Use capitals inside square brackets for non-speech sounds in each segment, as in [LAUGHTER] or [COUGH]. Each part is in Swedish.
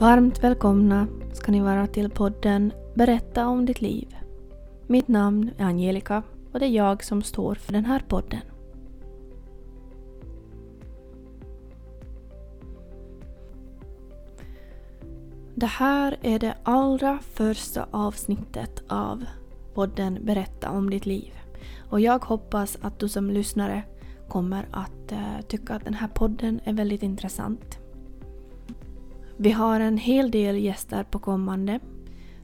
Varmt välkomna ska ni vara till podden Berätta om ditt liv. Mitt namn är Angelica och det är jag som står för den här podden. Det här är det allra första avsnittet av podden Berätta om ditt liv. Och jag hoppas att du som lyssnare kommer att uh, tycka att den här podden är väldigt intressant. Vi har en hel del gäster på kommande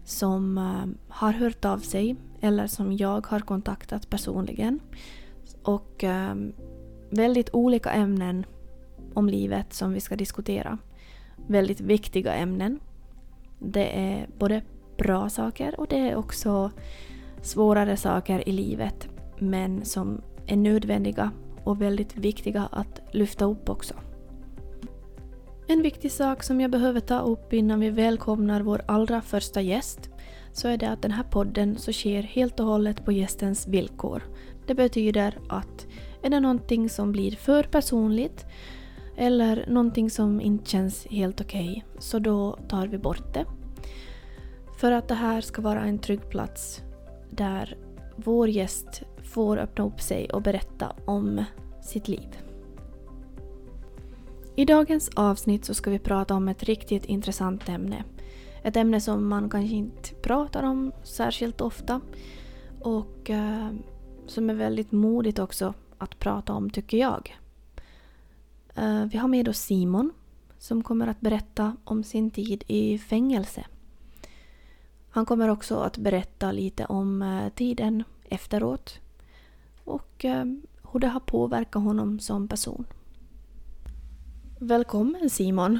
som eh, har hört av sig eller som jag har kontaktat personligen. Och ehm, väldigt olika ämnen om livet som vi ska diskutera. Väldigt viktiga ämnen. Det är både bra saker och det är också svårare saker i livet men som är nödvändiga och väldigt viktiga att lyfta upp också. En viktig sak som jag behöver ta upp innan vi välkomnar vår allra första gäst så är det att den här podden så sker helt och hållet på gästens villkor. Det betyder att är det någonting som blir för personligt eller någonting som inte känns helt okej okay, så då tar vi bort det. För att det här ska vara en trygg plats där vår gäst får öppna upp sig och berätta om sitt liv. I dagens avsnitt så ska vi prata om ett riktigt intressant ämne. Ett ämne som man kanske inte pratar om särskilt ofta och eh, som är väldigt modigt också att prata om tycker jag. Eh, vi har med oss Simon som kommer att berätta om sin tid i fängelse. Han kommer också att berätta lite om eh, tiden efteråt och eh, hur det har påverkat honom som person. Välkommen Simon!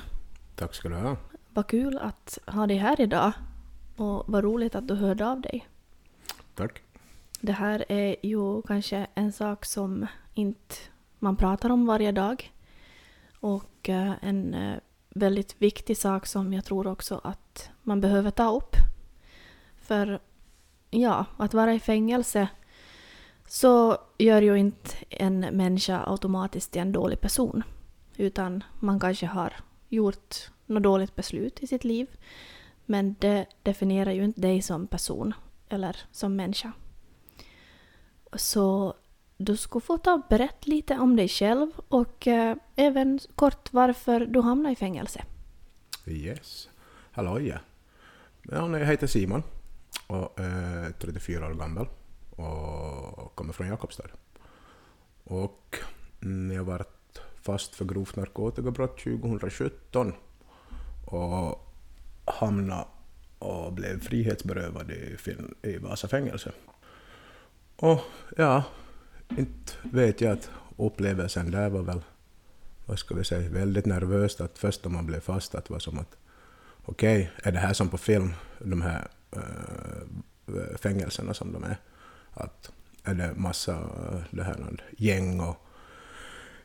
Tack ska du ha! Vad kul att ha dig här idag och vad roligt att du hörde av dig. Tack! Det här är ju kanske en sak som inte man pratar om varje dag och eh, en eh, väldigt viktig sak som jag tror också att man behöver ta upp. För ja, att vara i fängelse så gör ju inte en människa automatiskt till en dålig person. Utan man kanske har gjort något dåligt beslut i sitt liv. Men det definierar ju inte dig som person eller som människa. Så du skulle få ta och berätta lite om dig själv och eh, även kort varför du hamnade i fängelse. Yes. Hallå ja. Jag heter Simon och eh, är 34 år gammal och kommer från Jakobstad. Och mm, jag var fast för grovt narkotikabrott 2017 och hamnade och blev frihetsberövad i, i Vasa fängelse. Och ja, inte vet jag att upplevelsen där var väl, vad ska vi säga, väldigt nervöst att först när man blev fast att det var som att okej, okay, är det här som på film, de här äh, fängelserna som de är? Att är det massa eh, det här, gäng och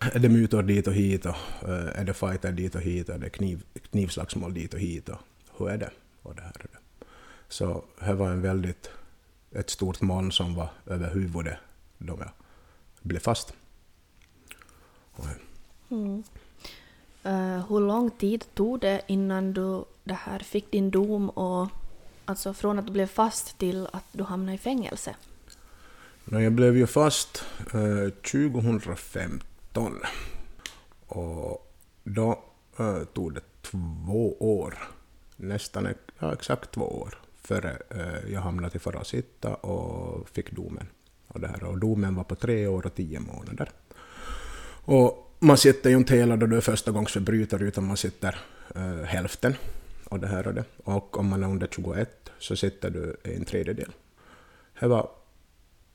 är det mutor dit och hit och eh, är det fighter dit och hit och är det kniv, knivslagsmål dit och hit och hur är det? Och det här är det. Så det var en väldigt, ett stort moln som var över huvudet då jag blev fast. Mm. Uh, hur lång tid tog det innan du det här fick din dom och alltså från att du blev fast till att du hamnade i fängelse? Jag blev ju fast eh, 2015 och då äh, tog det två år, nästan ja, exakt två år, före äh, jag hamnade i Farasitta och fick domen. Och, det här. och domen var på tre år och tio månader. Och man sitter ju inte hela då du är förstagångsförbrytare utan man sitter äh, hälften. Och, det här och, det. och om man är under 21 så sitter du en tredjedel. Det var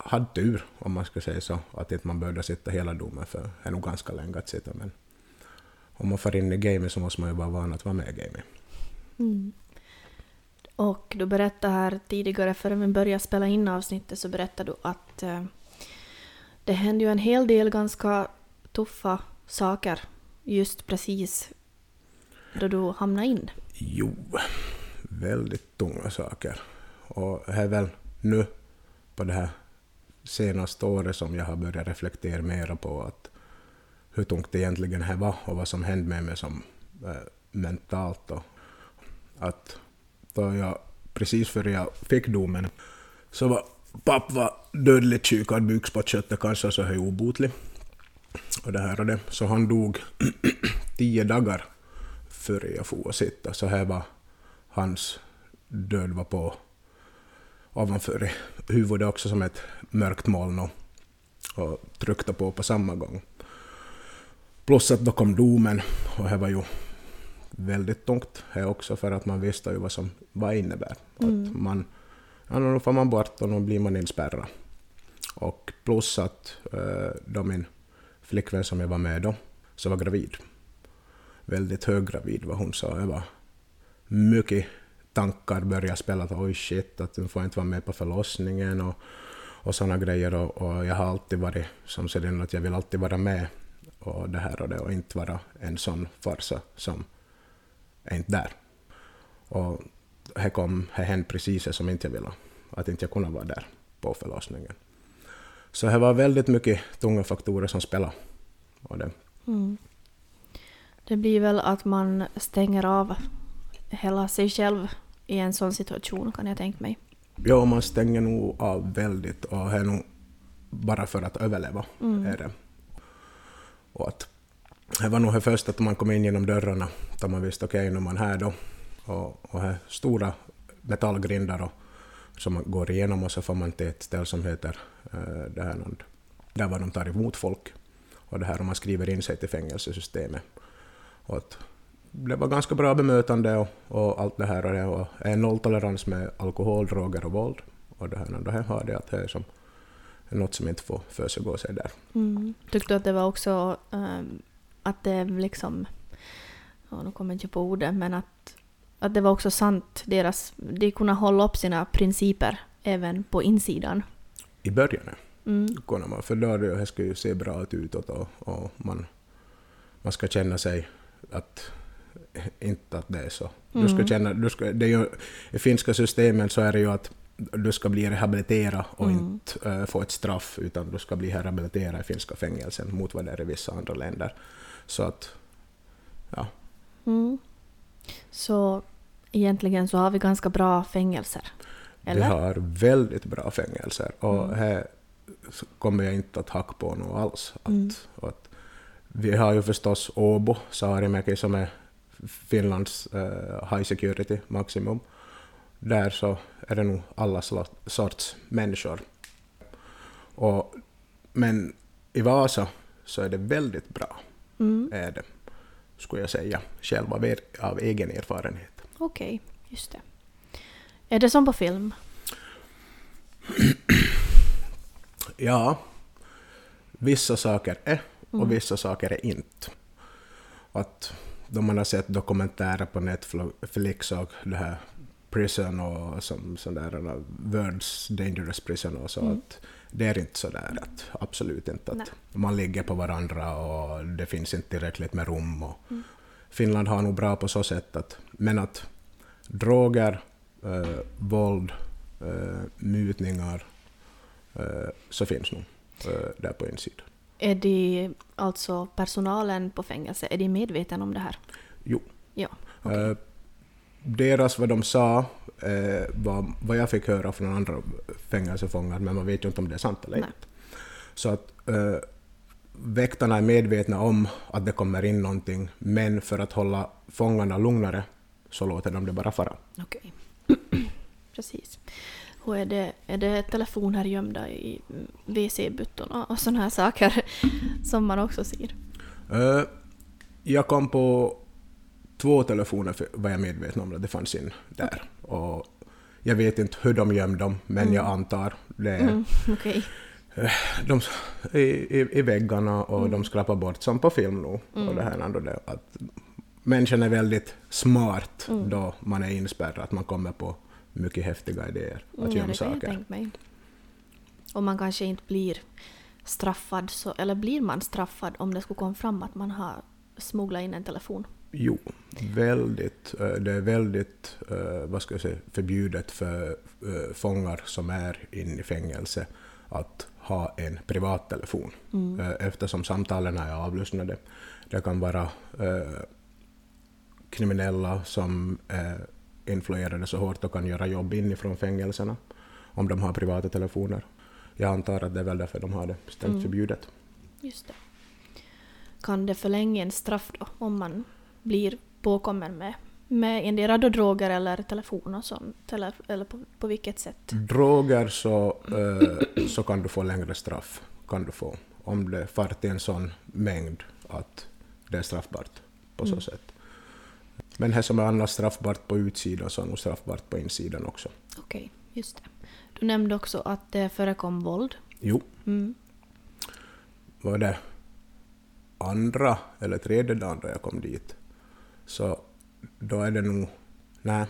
hade tur, om man ska säga så, att inte man började sitta hela domen, för det är nog ganska länge att sitta, men om man får in i gamet så måste man ju vara van att vara med i gamet. Mm. Och du berättade här tidigare, före vi började spela in avsnittet, så berättade du att eh, det hände ju en hel del ganska tuffa saker just precis då du hamnade in. Jo, väldigt tunga saker. Och det är väl nu på det här senaste året som jag har börjat reflektera mera på att hur tungt det egentligen här var och vad som hände med mig som äh, mentalt. Och att då jag precis före jag fick domen så var pappa dödligt sjuk, hade bukspottkörtelcancer kanske så är obotlig. Och det här och det. Så han dog [CLEARS THROAT] tio dagar före jag for och sitta. Så här var hans död var på ovanför huvudet också som ett mörkt moln och, och tryckte på på samma gång. Plus att då kom domen och det var ju väldigt tungt här också för att man visste ju vad som vad innebär. Mm. Att man, ja, nu får man bort och nu blir man inspärrad. Och plus att äh, då min flickvän som jag var med då, så var gravid. Väldigt höggravid var hon, så det var mycket tankar började spela att oj shit, att hon får inte vara med på förlossningen och, och sådana grejer. Och, och, jag har alltid varit som sådan att jag vill alltid vara med och det här och det och inte vara en sån farsa som är inte där. Och det kom, det hände precis det som inte jag ville, att inte jag kunde vara där på förlossningen. Så det var väldigt mycket tunga faktorer som spelade. Och det. Mm. det blir väl att man stänger av hela sig själv i en sån situation kan jag tänka mig. Ja, man stänger nog av väldigt och är nog bara för att överleva. Mm. Är det. Och att det var nog det första att man kom in genom dörrarna, då man visste okej, okay, nu är man här då. Och, och här stora metallgrindar och, som man går igenom och så får man till ett ställe som heter uh, det här, där var de tar emot folk. Och det här om man skriver in sig till fängelsesystemet. Och att det var ganska bra bemötande och, och allt det här och, det, en nolltolerans med alkohol, droger och våld. Och det här, och det här har det att det är som något som inte får försiggå sig där. Mm. Tyckte du att det var också um, att det liksom, ja, nu kommer jag inte på ordet, men att, att det var också sant, deras, de kunde hålla upp sina principer även på insidan? I början, mm. kunde man, för då det ska ju se bra ut utåt och, och man, man ska känna sig att inte att det är så. Du ska mm. känna, du ska, det är ju, I finska systemen så är det ju att du ska bli rehabiliterad och mm. inte uh, få ett straff, utan du ska bli rehabiliterad i finska fängelsen mot vad det är i vissa andra länder. Så att, ja. Mm. Så egentligen så har vi ganska bra fängelser? Eller? Vi har väldigt bra fängelser och mm. här kommer jag inte att hacka på något alls. Att, mm. att vi har ju förstås Åbo, Saarimäki, som är Finlands uh, high security maximum. Där så är det nog alla sorts människor. Och, men i Vasa så är det väldigt bra. Mm. Är det, skulle jag säga, själv av, er, av egen erfarenhet. Okej, okay, just det. Är det som på film? [CLEARS THROAT] ja, vissa saker är och mm. vissa saker är inte. Att då man har sett dokumentärer på Netflix och det här Prison och som sån där World's Dangerous Prison och så mm. att det är inte så där att absolut inte att Nej. man ligger på varandra och det finns inte tillräckligt med rum och mm. Finland har nog bra på så sätt att men att droger, äh, våld, äh, mutningar äh, så finns nog där på insidan. Är de, alltså personalen på fängelse, är de medvetna om det här? Jo. Ja, okay. deras, vad de sa, eh, var vad jag fick höra från andra fängelsefångar, men man vet ju inte om det är sant eller inte. Så att eh, väktarna är medvetna om att det kommer in någonting, men för att hålla fångarna lugnare så låter de det bara fara. Okej. [CLEARS THROAT] Precis. Och är det, är det telefoner gömda i WC-byttorna och sådana här saker [LAUGHS] som man också ser? Uh, jag kom på två telefoner för, var jag medveten om att det fanns in där. Okay. Och jag vet inte hur de gömde dem, men mm. jag antar det. Mm, [LAUGHS] okay. Eh, de, i, i, i väggarna och mm. de skrapar bort som på film. Mm. Och det här ändå det, att människan är väldigt smart mm. då man är inspärrad, att man kommer på mycket häftiga idéer att mm, gömma saker. Jag tänka mig. Och man kanske inte blir straffad, så, eller blir man straffad om det skulle komma fram att man har smugglat in en telefon? Jo, väldigt. Eh, det är väldigt eh, vad ska jag säga, förbjudet för eh, fångar som är inne i fängelse att ha en privattelefon mm. eftersom samtalen är avlyssnade. Det kan vara kriminella som är influerade så hårt och kan göra jobb inifrån fängelserna om de har privata telefoner. Jag antar att det är väl därför de har det stängt Mm. förbjudet. Just det. Kan det förlänga en straff då om man blir påkommen med, med endera då droger eller telefon och sånt? Eller, eller på, på vilket sätt? Droger så, eh, så kan du få längre straff. Kan du få. Om det far till en sån mängd att det är straffbart på så Mm. sätt. Men det som är annars straffbart på utsidan så är nog straffbart på insidan också. Okej, just det. Du nämnde också att det förekom våld. Jo, Mm. var det andra eller tredje dagen då jag kom dit. Så då är det nog... Nej,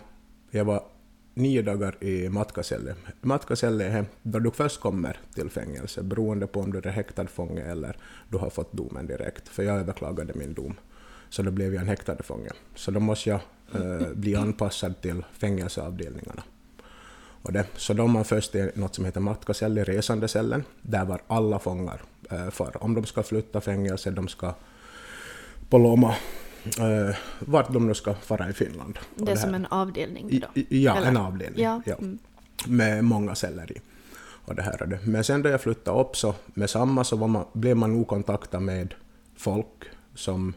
jag var nio dagar i Matkaselle. Matkaselle är då du först kommer till fängelse beroende på om du är häktad fånge eller du har fått domen direkt. För jag överklagade min dom. Så då blev jag en häktad fånge. Så då måste jag eh, bli anpassad till fängelseavdelningarna. Och det, så då man först i något som heter matkasell i resandecellen, där var alla fångar eh, för. Om de ska flytta fängelse, de ska på Loma, eh, vart de nu ska fara i Finland. Och Det är här- som en avdelning då? i- Ja, Eller? en avdelning. Ja. Ja. Mm. Med många celler i. Och det här är det. Men sen då jag flyttade upp så med samma så man, blev man nog kontaktad med folk som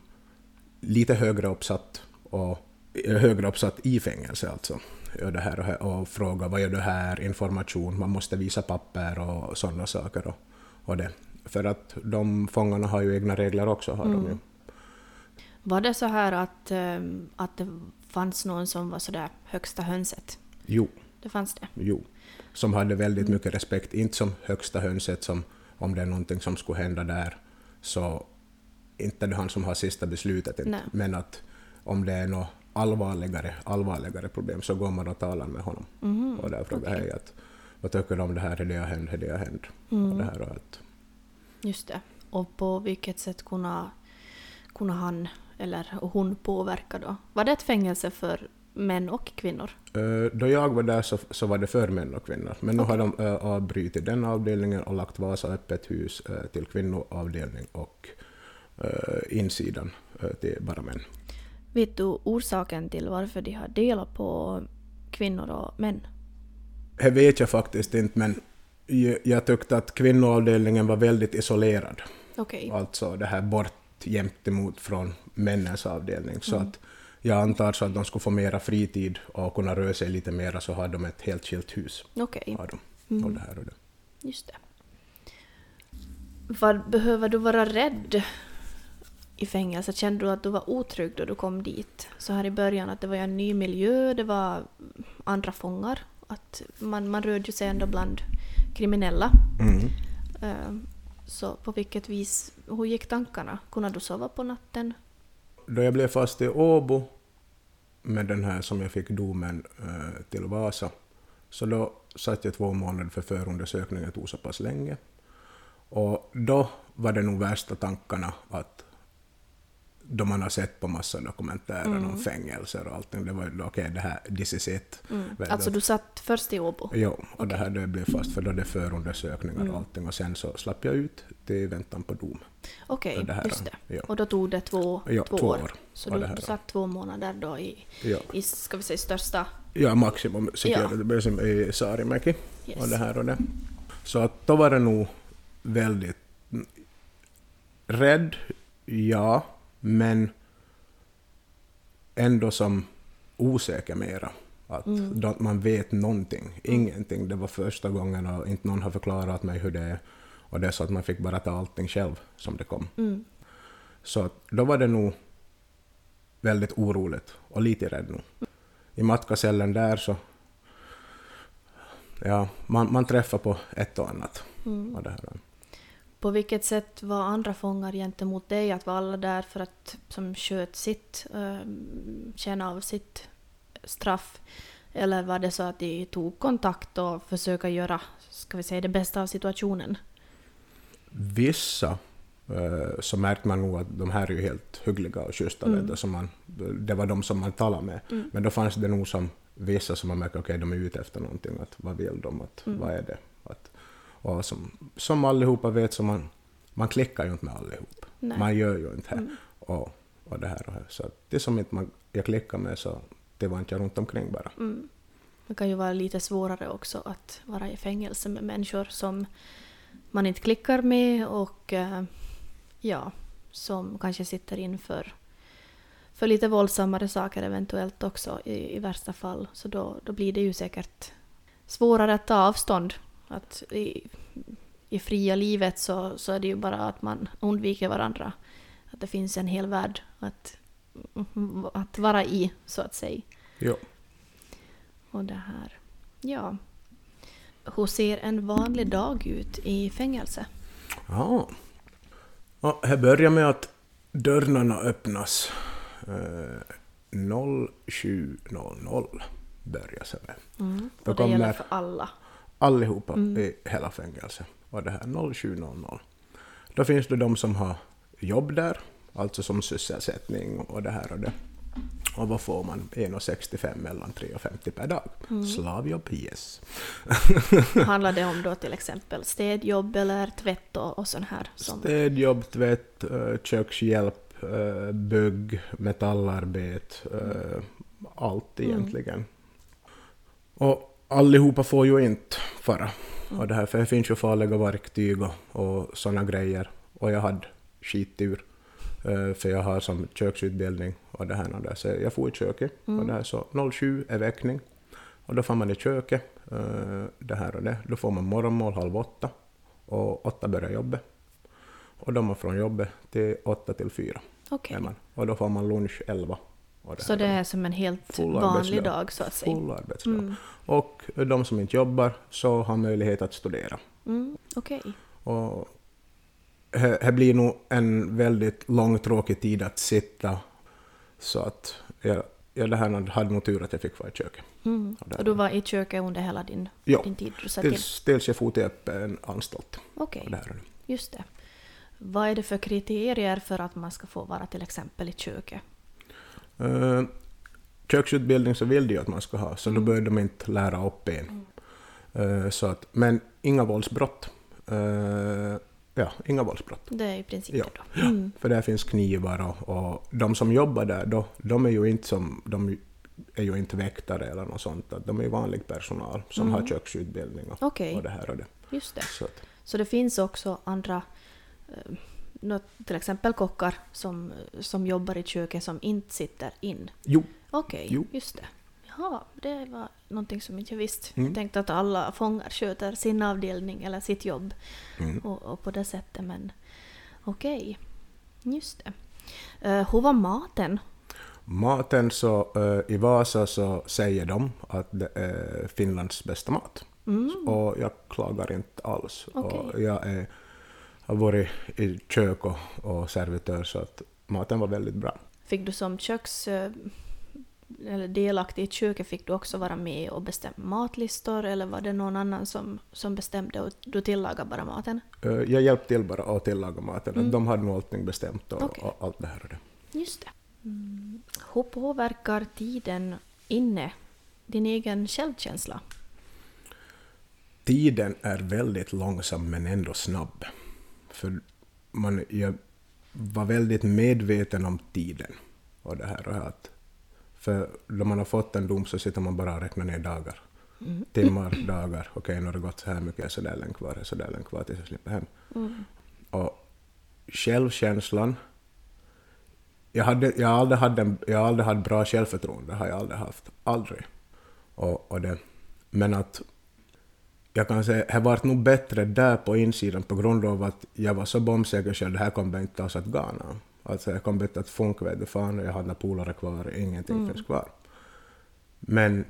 lite högre uppsatt och högre uppsatt i fängelse alltså. Och, det här och, här, och fråga vad gör du här, information, man måste visa papper och sådana saker. Och, och det. För att de fångarna har ju egna regler också. Har de ju. Mm. Var det så här att, ehm, att det fanns någon som var sådär högsta hönset? Jo. Det fanns det? Jo, som hade väldigt Mm. mycket respekt, inte som högsta hönset som om det är någonting som skulle hända där så inte han som har sista beslutet, inte. Men att om det är något allvarligare, allvarligare problem så går man och talar med honom. Mhm, Och där frågar okej. hej att vad tycker du om det här, hur det har hänt, hur det har hänt. Mm. Och det här och att, Just det. Och på vilket sätt kunde, kunde han eller hon påverka då? Var det ett fängelse för män och kvinnor? Eh, Då jag var där så, så var det för män och kvinnor, men nu har de uh, avbrutit den avdelningen och lagt Vasa öppet hus eh, till kvinnoavdelning och insidan eh, till bara män. Vet du orsaken till varför de har delat på kvinnor och män? Det vet jag faktiskt inte, men jag, tyckte att kvinnoavdelningen var väldigt isolerad. Okej. Alltså det här bort jämt emot från männens avdelning. Så Mm. att jag antar så att de skulle få mera fritid och kunna röra sig lite mera så har de ett helt skilt hus. Okej, de. Mm. Och det här och det. just det. Vad behöver du vara rädd i fängelset? Kände du att du var otrygg då du kom dit? Så här i början att det var en ny miljö, det var andra fångar. Att man, man rörde ju sig ändå bland kriminella. Mm. Eh, Så på vilket vis, hur gick tankarna? Kunde du sova på natten? Då jag blev fast i Åbo med den här som jag fick domen eh, till Vasa, så då satt jag två månader för förundersökningen, tog så pass länge. Och då var det nog värsta tankarna att då man har sett på massa dokumentärer Mm. om fängelser och allting, det var ju okej, det här, this is it. Mm. Alltså du? satt först i Åbo? Jo, och det här det blev fast för då det är förundersökningar Mm. och allting och sen så slapp jag ut till väntan på dom. Okej, det här, just det. ja. Och då tog det två, Ja, två, två år. år. Så du, du satt två månader då i, Ja, i ska vi säga, största... ja maximum psykiatri, Ja. i Saarimäki. Yes. och det här och det. Så att då var det nog väldigt mm, rädd, ja, men ändå som osäker mera. Att Mm. man vet någonting, ingenting. Det var första gången och inte någon har förklarat mig hur det är. Och det är så att man fick bara ta allting själv som det kom. Mm. Så då var det nog väldigt oroligt och lite rädd nog. I matkasellen där så... Ja, man, man träffar på ett och annat. Mm. Och det här. På vilket sätt var andra fångar gentemot dig? Att var alla där för att som sköt sitt, äh, känna av sitt straff? Eller var det så att de tog kontakt och försöka göra, ska vi säga, det bästa av situationen? Vissa eh, så märkte man nog att de här är ju helt hyggliga och schyssta. Mm. som man, det var de som man talade med. Mm. Men då fanns det nog som vissa som man märker, okej de är ute efter någonting. Att, vad vill de? Att, Mm. Vad är det? Och som, som allihopa vet så man, man klickar ju inte med allihop. Nej. Man gör ju inte. Mm. Och, och det här och här. Så det som inte man, jag klickar med så det var inte runt omkring bara. Mm. Det kan ju vara lite svårare också att vara i fängelse med människor som man inte klickar med och eh, ja, som kanske sitter inför för lite våldsammare saker eventuellt också i, i värsta fall. Så då, då blir det ju säkert svårare att ta avstånd. Att i, i fria livet så, så är det ju bara att man undviker varandra. Att det finns en hel värld att, att vara i, så att säga. Jo. Och det här. Ja. Hur ser en vanlig dag ut i fängelse? Ja. ja här börjar med att dörrarna öppnas eh, 07.00 börjar med. Mm. Och det gäller kommer- för alla. Allihopa Mm. i hela fängelset. Och det här 07.00. Då finns det de som har jobb där, alltså som sysselsättning och det här och det. Och vad får man? 1,65 mellan 3,50 per dag. Mm. Slavjobb, yes. [LAUGHS] Handlar det om då till exempel städjobb eller tvätt och, och sånt här? Som, Städjobb, tvätt, eh, kökshjälp, eh, bygg, metallarbete, eh, allt Mm. egentligen. Och allihopa får ju inte fara. Mm. Och det här, för det finns ju farliga verktyg och, och sådana grejer. Och jag hade skittur. eh, För jag har som köksutbildning och det här och det. Så jag får i köket. Mm. Och det här, så 07 är väckning. Och då får man i köket. eh, Det här och det. Då får man morgonmål halv åtta. Och åtta börjar jobbet. Och då är man från jobbet till åtta till fyra. Man. Och då får man lunch elva. Och Så det är som en helt vanlig dag så att säga? Full arbetsdag. Mm. Och de som inte jobbar så har möjlighet att studera. Mm. Okej. Och det det blir nog en väldigt långtråkig tid att sitta så att jag, jag det här hade nog tur att jag fick vara i köket. Mm. Och du var i köket under hela din, Ja, din tid in? tills, tills jag for till en anstalt. Okej, det det. just det. Vad är det för kriterier för att man ska få vara till exempel i köket? Uh, köksutbildning så vill de ju att man ska ha, så Mm. då bör de inte lära upp en. Eh, så att, men inga våldsbrott. Eh, ja, inga våldsbrott. Det är i princip Ja. det då. Mm. För där finns knivar och, och de som jobbar där, då, de är ju inte som, de är ju inte väktare eller något sånt. De är ju vanlig personal som Mm. har köksutbildning och, Okej, och det här och det. just det. Så att, Så det finns också andra, nå- till exempel kockar som, som jobbar i köket som inte sitter in? jo, Okej, Jo. just det. Jaha, det var någonting som inte jag visste. Mm. Jag tänkte att alla fångar sköter sin avdelning eller sitt jobb mm. och, och på det sättet, men okej. Just det. Uh, hur var maten? Maten så, eh, i Vasa så säger de att det är Finlands bästa mat. Mm. Och jag klagar inte alls. Okej. Och jag är, har varit i kök och, och servitör så att maten var väldigt bra. Fick du som köks... eh, eller delaktig i köket, fick du också vara med och bestämma matlistor eller var det någon annan som, som bestämde och du tillagade bara maten? Eh, Jag hjälpte till bara att tillaga maten. Mm. De hade nog allting bestämt och, Okej. och allt det här och det. Just det. Mm. Hur påverkar tiden inne din egen självkänsla? Tiden är väldigt långsam men ändå snabb. För man, jag var väldigt medveten om tiden. Och det här och att för då man har fått en dom så sitter man bara och räknar ner dagar. Mm. Timmar, [LAUGHS] dagar. Okej, nu har det gått så här mycket, så där länge kvar, så där länge kvar tills jag slipper hem. Mm. Och självkänslan... Jag, hade, jag, aldrig hade en, jag aldrig haft bra självförtroende, det har jag aldrig haft. Aldrig. Och, och det, men att... Jag kan säga, det vart nog bättre där på insidan på grund av att jag var så bombsäker själv, det här kommer inte oss att gana. Alltså jag kommer inte att funka, vet du fan, jag hade några polare kvar, ingenting Mm. finns kvar. Men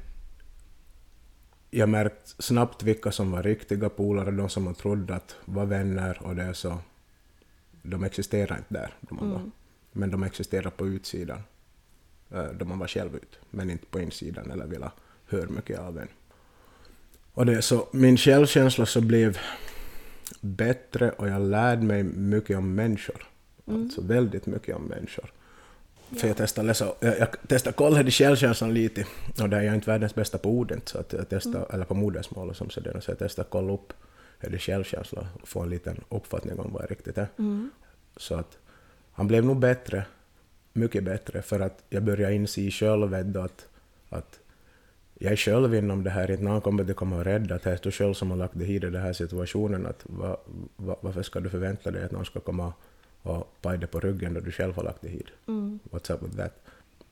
jag märkte snabbt vilka som var riktiga polare, de som man trodde att var vänner och det så. De existerar inte där, de. Mm. men de existerar på utsidan. eh, Då man var själv ut, men inte på insidan eller ville höra mycket av en. Och det så, min självkänsla så blev bättre och jag lärde mig mycket om människor. Mm. Alltså väldigt mycket om människor. För jag testade läsa, jag, jag testade kolla i självkänslan lite, och där är jag inte världens bästa på orden, så att jag testade, eller på modersmålet som sådär, så jag testade kolla upp hur självkänsla och få en liten uppfattning om vad det riktigt är. Mm. Så att han blev nog bättre, mycket bättre, för att jag började inse själv att, Att jag är själv inom det här, inte någon kommer att komma och rädda, att det är du själv som har lagt dig i den här situationen, att va, va, varför ska du förvänta dig att någon ska komma och paja dig på ryggen då du själv har lagt dig i Mm. What's up with that?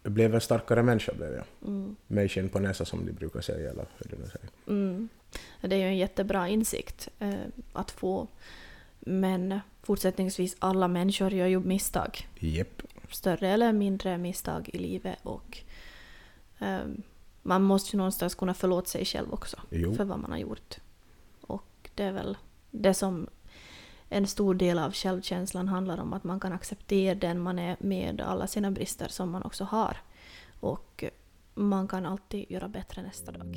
Jag blev en starkare människa blev jag. Mm. Mig skinn på näsa som de brukar säga, eller hur det nu säger. Mm. Det är ju en jättebra insikt eh, att få. Men fortsättningsvis, alla människor gör ju misstag. Jepp. Större eller mindre misstag i livet och eh, man måste ju någonstans kunna förlåta sig själv också Jo. för vad man har gjort. Och det är väl det som en stor del av självkänslan handlar om, att man kan acceptera den man är med alla sina brister som man också har. Och man kan alltid göra bättre nästa dag.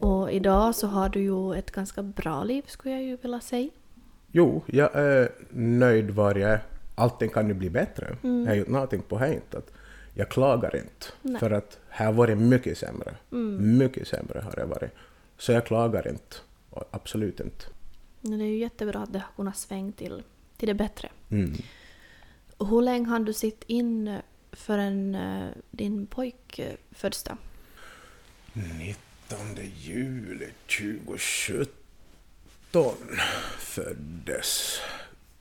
Och idag så har du ju ett ganska bra liv skulle jag ju vilja säga. Jo, jag är nöjd var jag är. Allting kan ju bli bättre. Mm. Jag har gjort någonting på hänt. Att jag klagar inte. Nej. För att här var det mycket sämre. Mm. Mycket sämre har det varit. Så jag klagar inte. Absolut inte. Det är ju jättebra att det har kunnat svänga till, till det bättre. Mm. Hur länge hann du sitta in förrän eh, din pojk föddes då? 19 juli 2017 föddes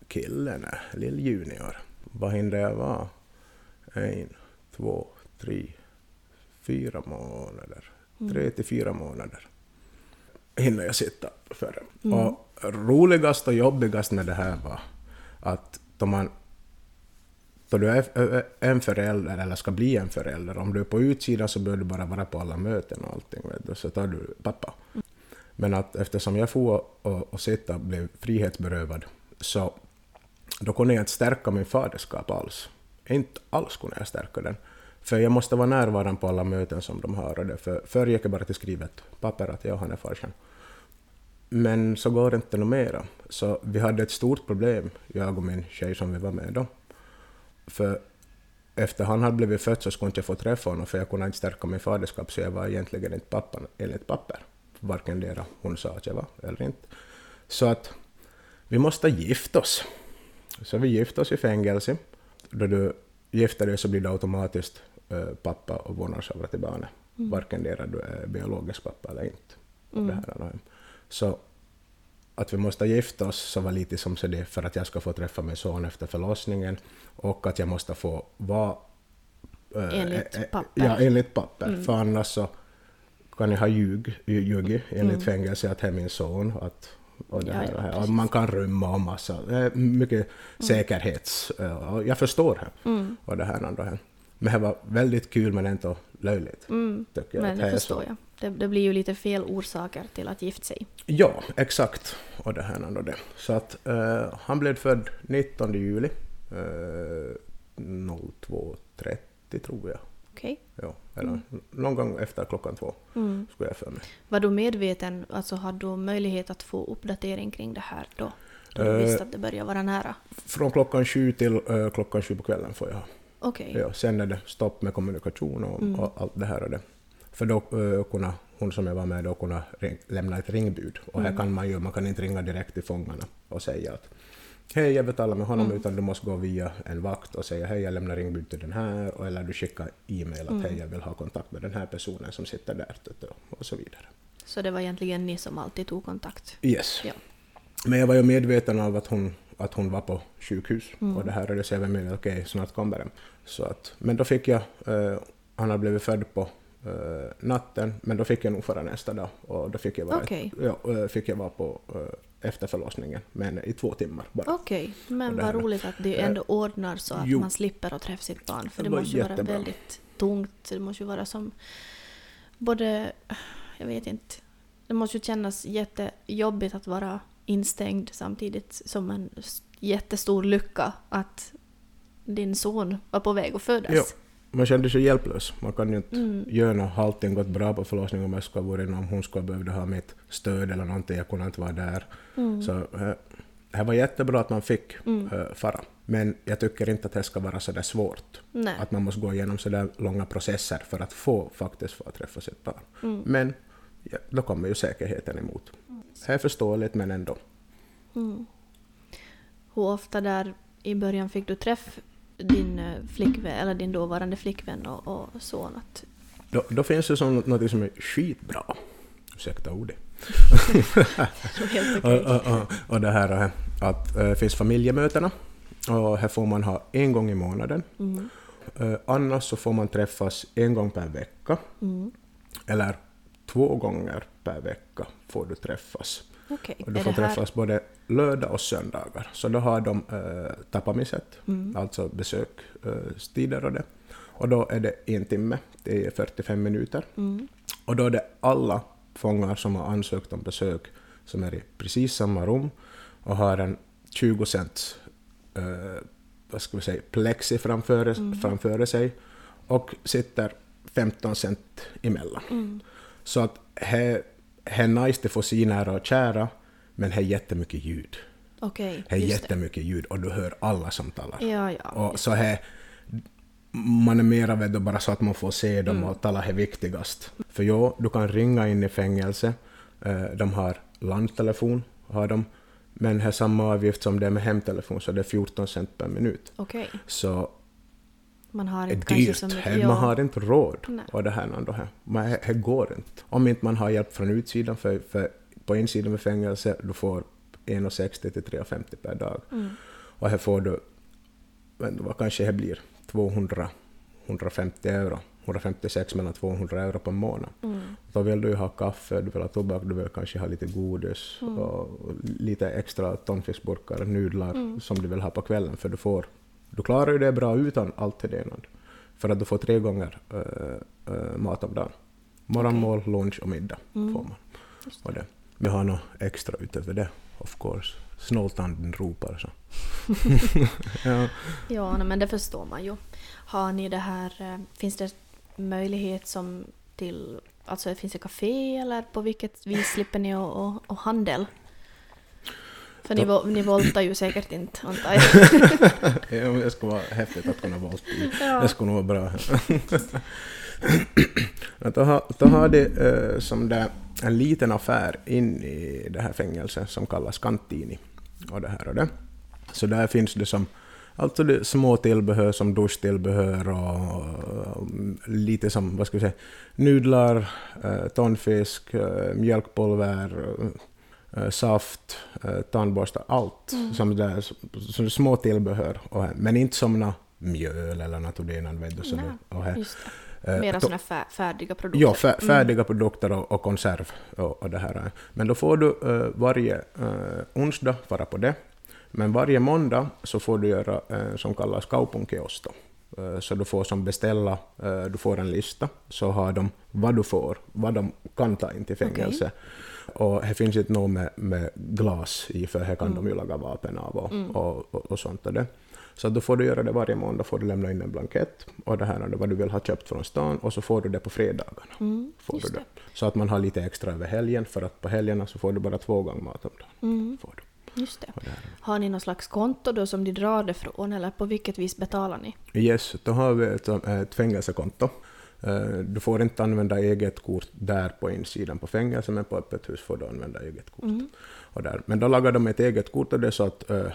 killen, lill junior. Vad hinner jag vara? En, två, tre, fyra månader. Tre till fyra månader hinner jag sitta för det. Mm. Och roligast och jobbigast med det här var att då man då du är en förälder eller ska bli en förälder, om du är på utsidan så bör du bara vara på alla möten och allting, vet du, så tar du pappa. Men att eftersom jag får och, och sitta blev frihetsberövad så då kunde jag inte stärka min faderskap alls. Inte alls kunde jag stärka den. För jag måste vara närvarande på alla möten som de har. Och det för, förr gick jag bara till skrivet papper att jag han är farsan. Men så går det inte något mera. Så vi hade ett stort problem, jag och min tjej som vi var med då. För efter han hade blivit född så skulle inte jag få träffa honom för jag kunde inte stärka min faderskap så jag var egentligen inte pappan enligt papper. Varken det hon sa att jag var eller inte. Så att vi måste gifta oss. Så vi gifte oss i fängelse. Då du gifter dig så blir du automatiskt eh, pappa och vårdnadshavare till barnet. Varken det du är biologisk pappa eller inte. Och Det här, är- så att vi måste gifta oss så var lite som så det för att jag ska få träffa min son efter förlossningen och att jag måste få vara... eh, Enligt eh, papper. Ja, enligt papper. För annars så kan jag ha ljug, ljugit enligt Mm. fängelse att det är min son. Att, och det här, ja, och man kan rymma och massa, det är mycket säkerhets... eh, Och jag förstår det. Mm. Och det här, det här. Men det var väldigt kul men inte löjligt. Mm. Tycker jag, Men det är förstår jag. Det, det blir ju lite fel orsaker till att gifta sig. Ja, exakt. Och det här och det. Så att eh, han blev född 19 juli eh, 02.30 tror jag. Okej? Ja, eller någon gång efter klockan två Mm. skulle jag för mig. Var du medveten, alltså hade du möjlighet att få uppdatering kring det här då? Då du Eh. visste att det började vara nära? Från klockan sju till eh, klockan sju på kvällen får jag. Okej. Ja, sen är det stopp med kommunikation och, Mm. och allt det här och det. För då uh, kunna, hon som jag var med då kunna ring, lämna ett ringbud. Och Mm. här kan man ju, man kan inte ringa direkt till fångarna och säga att hej jag vill tala med honom Mm. utan du måste gå via en vakt och säga hej jag lämnar ringbud till den här och eller du skickar e-mail att Mm. hej jag vill ha kontakt med den här personen som sitter där och så vidare. Så det var egentligen ni som alltid tog kontakt? Yes. Ja. Men jag var ju medveten av att hon, att hon var på sjukhus Mm. och det här och jag var med okej, snart kommer den. Så att, men då fick jag, eh, han har blivit född på eh, natten, men då fick jag nog fara nästa dag och då fick jag vara, Okej. ja, eh, fick jag vara på eh, efter förlossningen, men i två timmar bara. Okej, men vad roligt att det ändå ordnar så att jo. man slipper att träffa sitt barn. För Det det, måste ju vara väldigt tungt. Det måste ju vara som både, jag vet inte, det måste ju kännas jättejobbigt att vara instängd samtidigt som en jättestor lycka att din son var på väg att födas. Ja. Man kände sig hjälplös. Man kan ju inte Mm. göra något. Har allting gått bra på förlossningen om jag skulle ha varit om hon skulle ha behövt ha mitt stöd eller någonting. Jag kunde inte vara där. Mm. Så eh, det var jättebra att man fick Mm. eh, fara. Men jag tycker inte att det ska vara så där svårt. Nej. Att man måste gå igenom så där långa processer för att få faktiskt få träffa sitt barn. Mm. Men ja, då kommer ju säkerheten emot. Det är förståeligt men ändå. Mm. Hur ofta där i början fick du träff din eh, flickvän, eller din dåvarande flickvän och, och son att... Då, då finns det som, något som är skitbra. Ursäkta ordet. Och, och, och, och det här eh, att det finns familjemötena. Och här får man ha en gång i månaden. Mm. Eh, annars så får man träffas en gång per vecka. Mm. Eller två gånger per vecka får du träffas. Okej. Och du får här- träffas både lördag och söndagar. Så då har de äh, tapamiset, Mm. alltså besökstider och det. Och då är det en timme, det är 45 minuter. Mm. Och då är det alla fångar som har ansökt om besök som är i precis samma rum och har en 20 cents eh, vad ska vi säga, plexi framför, Mm. framför sig och sitter 15 cent emellan. Mm. Så att det är nice att få se nära och kära, men det är jättemycket ljud. Okej, Det är jättemycket ljud och du hör alla som talar. det. Ja, ja. Och så här, man är mera vet bara så att man får se dem Mm. och tala är viktigast. För ja, du kan ringa in i fängelse, eh, de har landtelefon, har de, men det är samma avgift som det är med hemtelefon, så det är 14 cent per minut. Så Man har är inte kanske dyrt. Här, ja. man har inte råd Nej. och det här och det här. Men det, går inte. Om inte man har hjälp från utsidan, för, för på insidan med fängelse, du får 1,60 till 3,50 per dag. Mm. Och här får du, vad kanske det blir, 200, 150 euro, 156 mellan 200 euro per månad. Mm. Då vill du ju ha kaffe, du vill ha tobak, du vill kanske ha lite godis Mm. och lite extra tonfiskburkar, nudlar Mm. som du vill ha på kvällen för du får, du klarar ju det bra utan allt till det. För att du får tre gånger äh, äh, mat om dagen. Morgonmål, lunch och middag Mm. får man. Och det. Vi har något extra utöver det, of course. Snåltanden ropar så. [LAUGHS] ja. Ja, nej, men det förstår man ju. Har ni det här, eh, finns det möjlighet som till, alltså finns det café eller på vilket vis slipper ni och, och, och handel? För ni, ni voltar ju säkert inte, antar jag. [LAUGHS] det skulle vara häftigt att kunna vara i. Ja. Det skulle nog vara bra. Då, har, då har de eh, som det, en liten affär in i det här fängelset som kallas Cantini. Och det här och det. Så där finns det som Alltså det små tillbehör som duschtillbehör och lite som, vad ska vi säga, nudlar, eh, tonfisk, eh, mjölkpulver, saft, eh, tandborstar, allt Mm. som, där, som små tillbehör. Och, men inte som mjöl eller det innan, vet du. Så Nej, det, och, här, eh. Mera sådana fär, färdiga produkter. Ja, fär, färdiga produkter och, och konserv och, och det här. Men då får du eh, varje uh, onsdag vara på det. Men varje måndag så får du göra uh, som kallas kaupunkiosto. Eh, så du får som beställa, eh, du får en lista, så har de vad du får, vad de kan ta in till fängelse. Och här finns inte något med, med glas i, för här kan Mm. de ju laga vapen av och, Mm. och, och, och sånt. Och det. Så då får du göra det varje måndag, får du lämna in en blankett och det här är vad du vill ha köpt från stan och så får du det på fredagarna. Mm, Får du det. det. Så att man har lite extra över helgen, för att på helgerna så får du bara två gånger mat om dagen. Mm, Får du. just det. Det. Har ni någon slags konto då som ni drar det från eller på vilket vis betalar ni? Yes, då har vi ett, ett fängelsekonto. Eh, Du får inte använda eget kort där på insidan på fängelset, men på öppet hus får du använda eget kort. Mm. Och där. Men då lagar de ett eget kort och det är så att eh,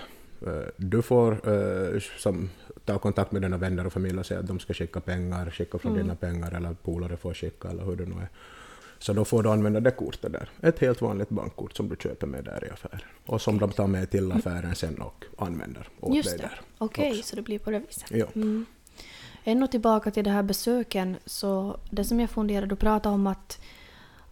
du får eh, som, ta kontakt med dina vänner och familj och säga att de ska skicka pengar, skicka från Mm. dina pengar eller polare får skicka eller hur det nu är. Så då får du använda det kortet där. Ett helt vanligt bankkort som du köper med där i affären. Och som de tar med till affären sen och använder åt Just dig det. där. Okej, också. så det blir på det viset. Ja. Mm. Ännu tillbaka till det här besöken, så det som jag funderade, du pratade om att,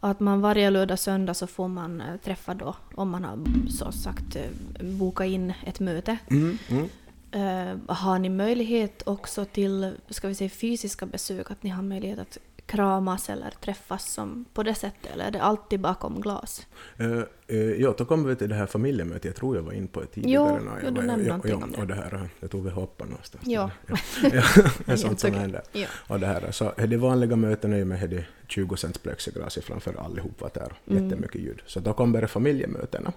att man varje lördag söndag så får man eh, träffa då, om man har så sagt eh, bokat in ett möte. Mm, mm. Eh, har ni möjlighet också till, ska vi säga fysiska besök, att ni har möjlighet att kramas eller träffas som på det sättet, eller är det alltid bakom glas? Eh, eh, ja, då kommer vi till det här familjemötet. Jag tror jag var in på det tidigare. Jo, jo, jag du nämnde ja, någonting ja, om det. Och det här, jag tror vi hoppar någonstans. Ja. ja, ja, [LAUGHS] det sånt som händer. Ja. Och det här, så de vanliga mötena är ju med det 20 cents plexiglas framför allihopa där. Mm. Jättemycket ljud. Så då kommer det familjemötena.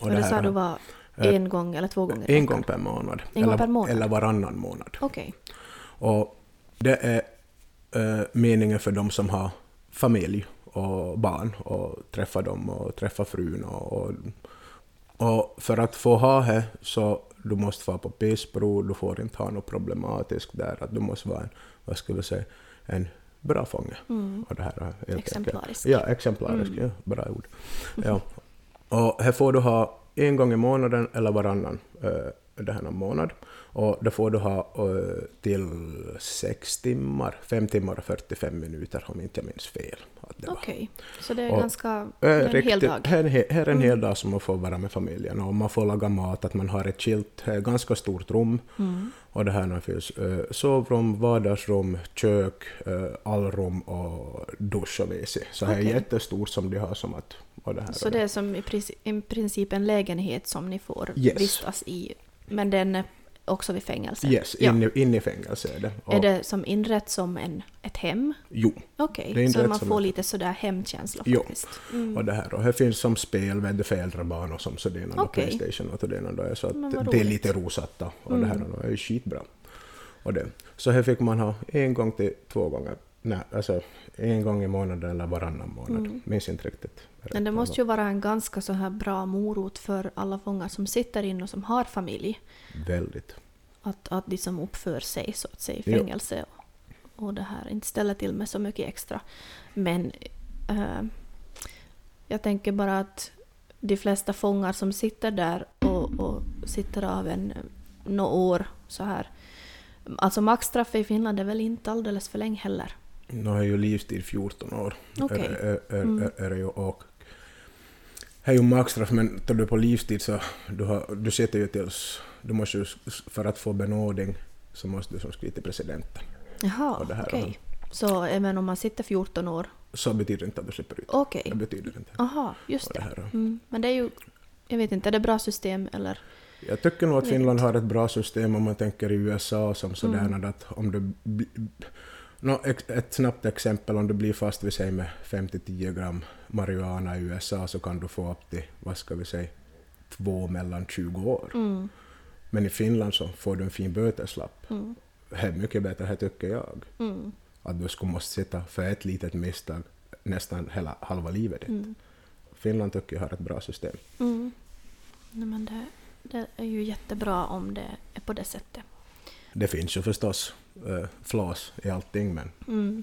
Och det sa här, du var eh, en gång eller två gånger En gång per månad. En gång eller, per månad? eller varannan månad. Okej. Och det är eh, meningen för de som har familj och barn och träffa dem och träffa frun och, och, och för att få ha det så du måste få på pissprov, du får inte ha något problematiskt där, att du måste vara en, vad ska vi säga, en bra fånge. Mm. Och det här Exemplarisk. Ja, exemplarisk, Mm. ja, bra ord. Ja. Och här får du ha en gång i månaden eller varannan eh, det här någon månad. Och då får du ha eh, till sex timmar, fem timmar och 45 minuter om inte jag minns fel. Okej, så det är Och- ganska... Det är en hel riktigt- dag. Här, här är en Mm. hel dag som man får vara med familjen och man får laga mat, att man har ett skilt, eh, ganska stort rum Mm. och det här finns eh, sovrum, vardagsrum, kök, allrum och dusch och WC. Så här är Okej. jättestort som de har som att... Det här Så det är som i princip, i princip en lägenhet som ni får Yes. vistas i, men den är också vid fängelse? Yes, Ja. in, i, in i fängelse är det. Och, Är det som inrett som en, ett hem? Jo, Okej, Det är så man får ett- lite sådär hemkänsla Jo. faktiskt. Mm. och det här. Och här finns som spel, vet du, för äldre barn och som sådana och Okej. Playstation och sådana då. Så att det är lite rosatta och Mm. det här då är ju skitbra. Och det. Så här fick man ha en gång till två gånger. Nej, alltså en gång i månaden eller varannan månad. Mm. Minns inte riktigt. Men det måste ju vara en ganska så här bra morot för alla fångar som sitter in och som har familj. Väldigt. Att, att de som uppför sig så att säga i fängelse och, och det här inte ställer till med så mycket extra. Men eh, jag tänker bara att de flesta fångar som sitter där och, och sitter av en några år så här. Alltså maxstraffet i Finland är väl inte alldeles för länge heller. Nu har ju livstid 14 år. Okej. Är, är, är, Mm. är, är ju och det är ju maxstraff men tar du på livstid så du, har, du sitter ju tills... Du måste ju, för att få benådning så måste du som skriva till presidenten. Jaha, Och det okej. Så även om man sitter 14 år? Så betyder inte att du slipper ut. Okej. Det betyder inte. Aha, just Och det det. Mm. Men det är ju... Jag vet inte, är det bra system eller? Jag tycker nog att Finland har ett bra system om man tänker i USA som sådär Mm. att om du... ex- ett snabbt exempel, om du blir fast vid säg med 5-10 gram marijuana i USA så kan du få upp till, vad ska vi säga, två mellan 20 år. Mm. Men i Finland så får du en fin böteslapp. Mm. Det är mycket bättre, här tycker jag. Mm. Att du skulle måste sitta för ett litet misstag nästan hela halva livet. ditt. Mm. Finland tycker jag har ett bra system. Mm. Nej, men det, det är ju jättebra om det är på det sättet. Det finns ju förstås uh, flaws i allting men, Mm.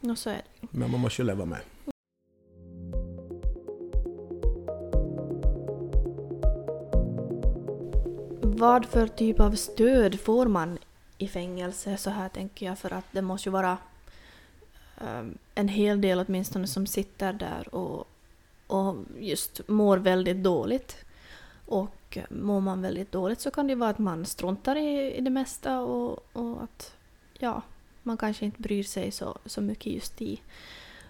Och så är det. men man måste ju leva med. Vad för typ av stöd får man i fängelse? Så här tänker jag för att det måste ju vara ehm, en hel del åtminstone som sitter där och, och just mår väldigt dåligt. Och mår man väldigt dåligt så kan det vara att man struntar i, i det mesta och, och att ja, man kanske inte bryr sig så, så mycket just i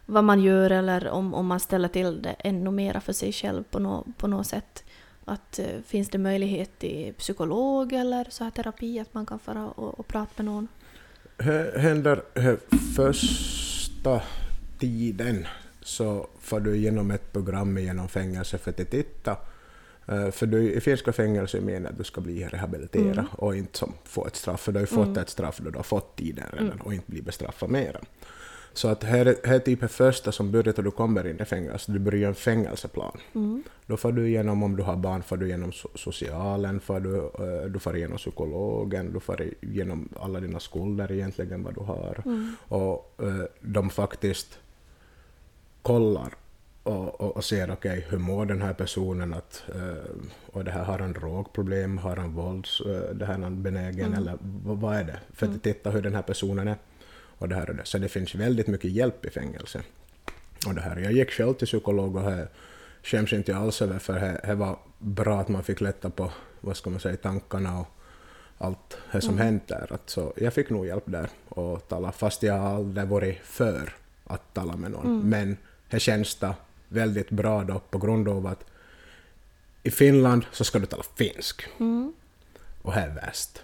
vad man gör eller om, om man ställer till det ännu mera för sig själv på, no, på något sätt. Att eh, finns det möjlighet till psykolog eller så här terapi, att man kan fara och, och prata med någon? Hä- Händer första tiden så får du igenom ett program genom fängelse för att titta. Eh, För du, i finska fängelser menar att du ska bli rehabiliterad Mm. och inte som få ett straff. För du har ju fått Mm. ett straff då du har fått tiden redan Mm. och inte bli bestraffad mera. Så att här, är- här är typ det första som börjar då du kommer in i fängelse. Du börjar en fängelseplan. Mm. Då får du igenom, om du har barn, får du igenom so- socialen, får du, eh, du får igenom psykologen, du får igenom alla dina skulder egentligen vad du har. Mm. Och eh, de faktiskt kollar och, och, och ser okej, hur mår den här personen? Att, eh, och det här har han drogproblem, har han vålds, eh, det här är han benägen Mm. eller vad, vad är det? För att Mm. titta hur den här personen är. Och det här och det. Så det finns väldigt mycket hjälp i fängelse. Och det här. Jag gick själv till psykolog och här skäms inte alls över för det, var bra att man fick lätta på, vad ska man säga, tankarna och allt det som Mm. hänt där. Att så jag fick nog hjälp där och tala, fast jag aldrig varit för att tala med någon. Mm. Men det känns det väldigt bra då på grund av att i Finland så ska du tala finsk Mm. och här är värst.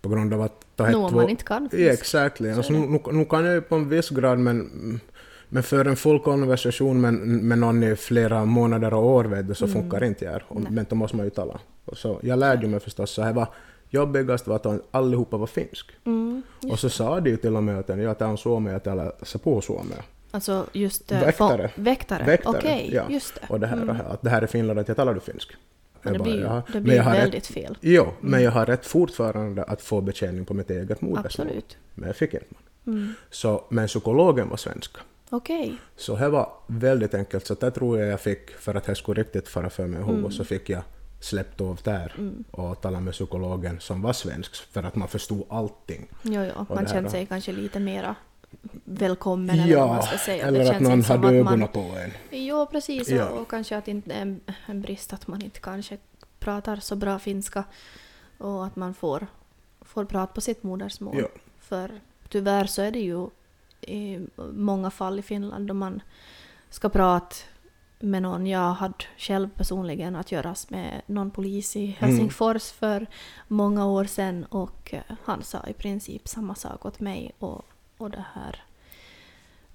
På grund av att... Nå, om två- man inte kan Ja, finska. exakt. Så Alltså, nu, nu, kan jag ju på en viss grad men, men för en full konversation med, med någon i flera månader och år vet du, så Mm. funkar det inte här. Och, men då måste man ju tala. Och så, jag lärde mig förstås, så här var jobbigast var att allihopa var finsk. Mm. Och så sa de ju till och med att jag en suomi och talar sapo-suomea. Alltså just... eh, Väktare. Väktare? Väktare, Okej, ja. just det. Och det här, Mm. att det här är Finland, att jag talar du finsk. Men det jag blir, ju- har- det blir har väldigt fel. Rätt, jo, men jag har rätt fortfarande att få betjäning på mitt eget modersmål. Absolut. Men jag fick inte. Mm. Så, men psykologen var svenska. Okej. Så det var väldigt enkelt, så det tror jag jag fick för att det skulle riktigt fara för mig ihåg och så fick jag släppt av där och tala med psykologen som var svensk för att man förstod allting. Jo, jo. Man kände sig kanske lite mera välkommen eller vad man ska säga. eller det att känns någon hade att man- ögonen på en. Jo, precis. Ja. Och, kanske att inte är en, en brist att man inte kanske pratar så bra finska och att man får, får prata på sitt modersmål. Ja. För tyvärr så är det ju i många fall i Finland då man ska prata med någon. Jag hade själv personligen att göras med någon polis i Helsingfors för många år sedan och eh, han sa i princip samma sak åt mig och, och det här.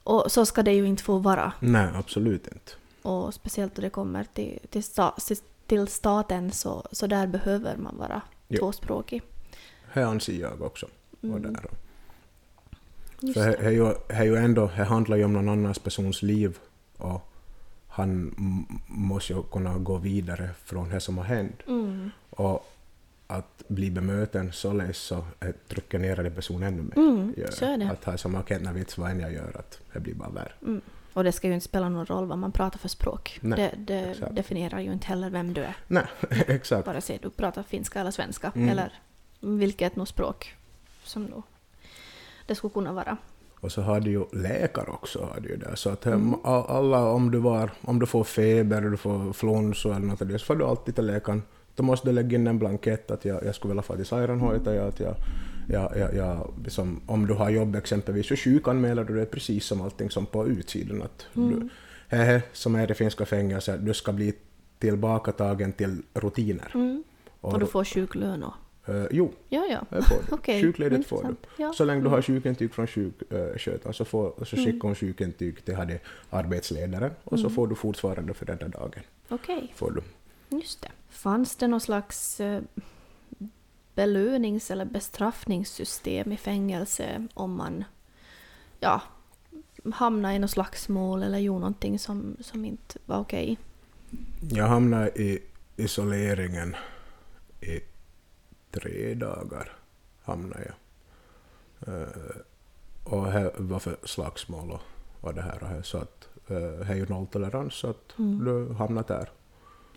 Och så ska det ju inte få vara. Nej, absolut inte. Och speciellt då det kommer till, till, sta, till staten så, så där behöver man vara Ja. tvåspråkig. Det anser jag också. Och Mm. där. Just För det är ju, ju ändå, det handlar ju om någon annans persons liv och han måste ju kunna gå vidare från det som har hänt. Mm. Och att bli bemöten således så eh, trycker ner den personen ännu mer. Mm, så är det. Att ha samma vits vad än jag gör, att det blir bara värre. Mm. Och det ska ju inte spela någon roll vad man pratar för språk. Nej, det det definierar ju inte heller vem du är. Nej, [LAUGHS] exakt. Bara se du pratar finska eller svenska Mm. eller vilket nå språk som då det skulle kunna vara. Och så har du ju läkare också. Har du där. Så att Mm. eh, a- alla, om du, var, om du får feber, du får flonso eller något av det, så får du alltid till läkaren. Då måste du lägga in en blankett att jag, jag skulle vilja få till ja, att jag, jag, jag, jag, liksom, om du har jobb exempelvis så sjukanmäler du det precis som allting som på utsidan. Att du, hehe, som är det finska fängelset, du ska bli tillbakatagen till rutiner. Mm. Och, Och du får sjuklön och... Eh, jo, Ja, ja. det får du. [LAUGHS] Okej, Sjukledigt får du. Ja. Så länge du har sjukintyg från sjukskötaren så, får, så skickar hon sjukintyg till hade arbetsledaren och så får du fortfarande för den där dagen. Okej, Får du. just det. Fanns det någon slags eh, belönings eller bestraffningssystem i fängelse om man ja, hamnade i något slagsmål eller gjorde någonting som, som inte var okej? Jag hamnade i isoleringen i tre dagar. Hamnade jag. Eh, och det var för slagsmål och, och det här och det. Så att eh, det är ju nolltolerans så att du hamnar där.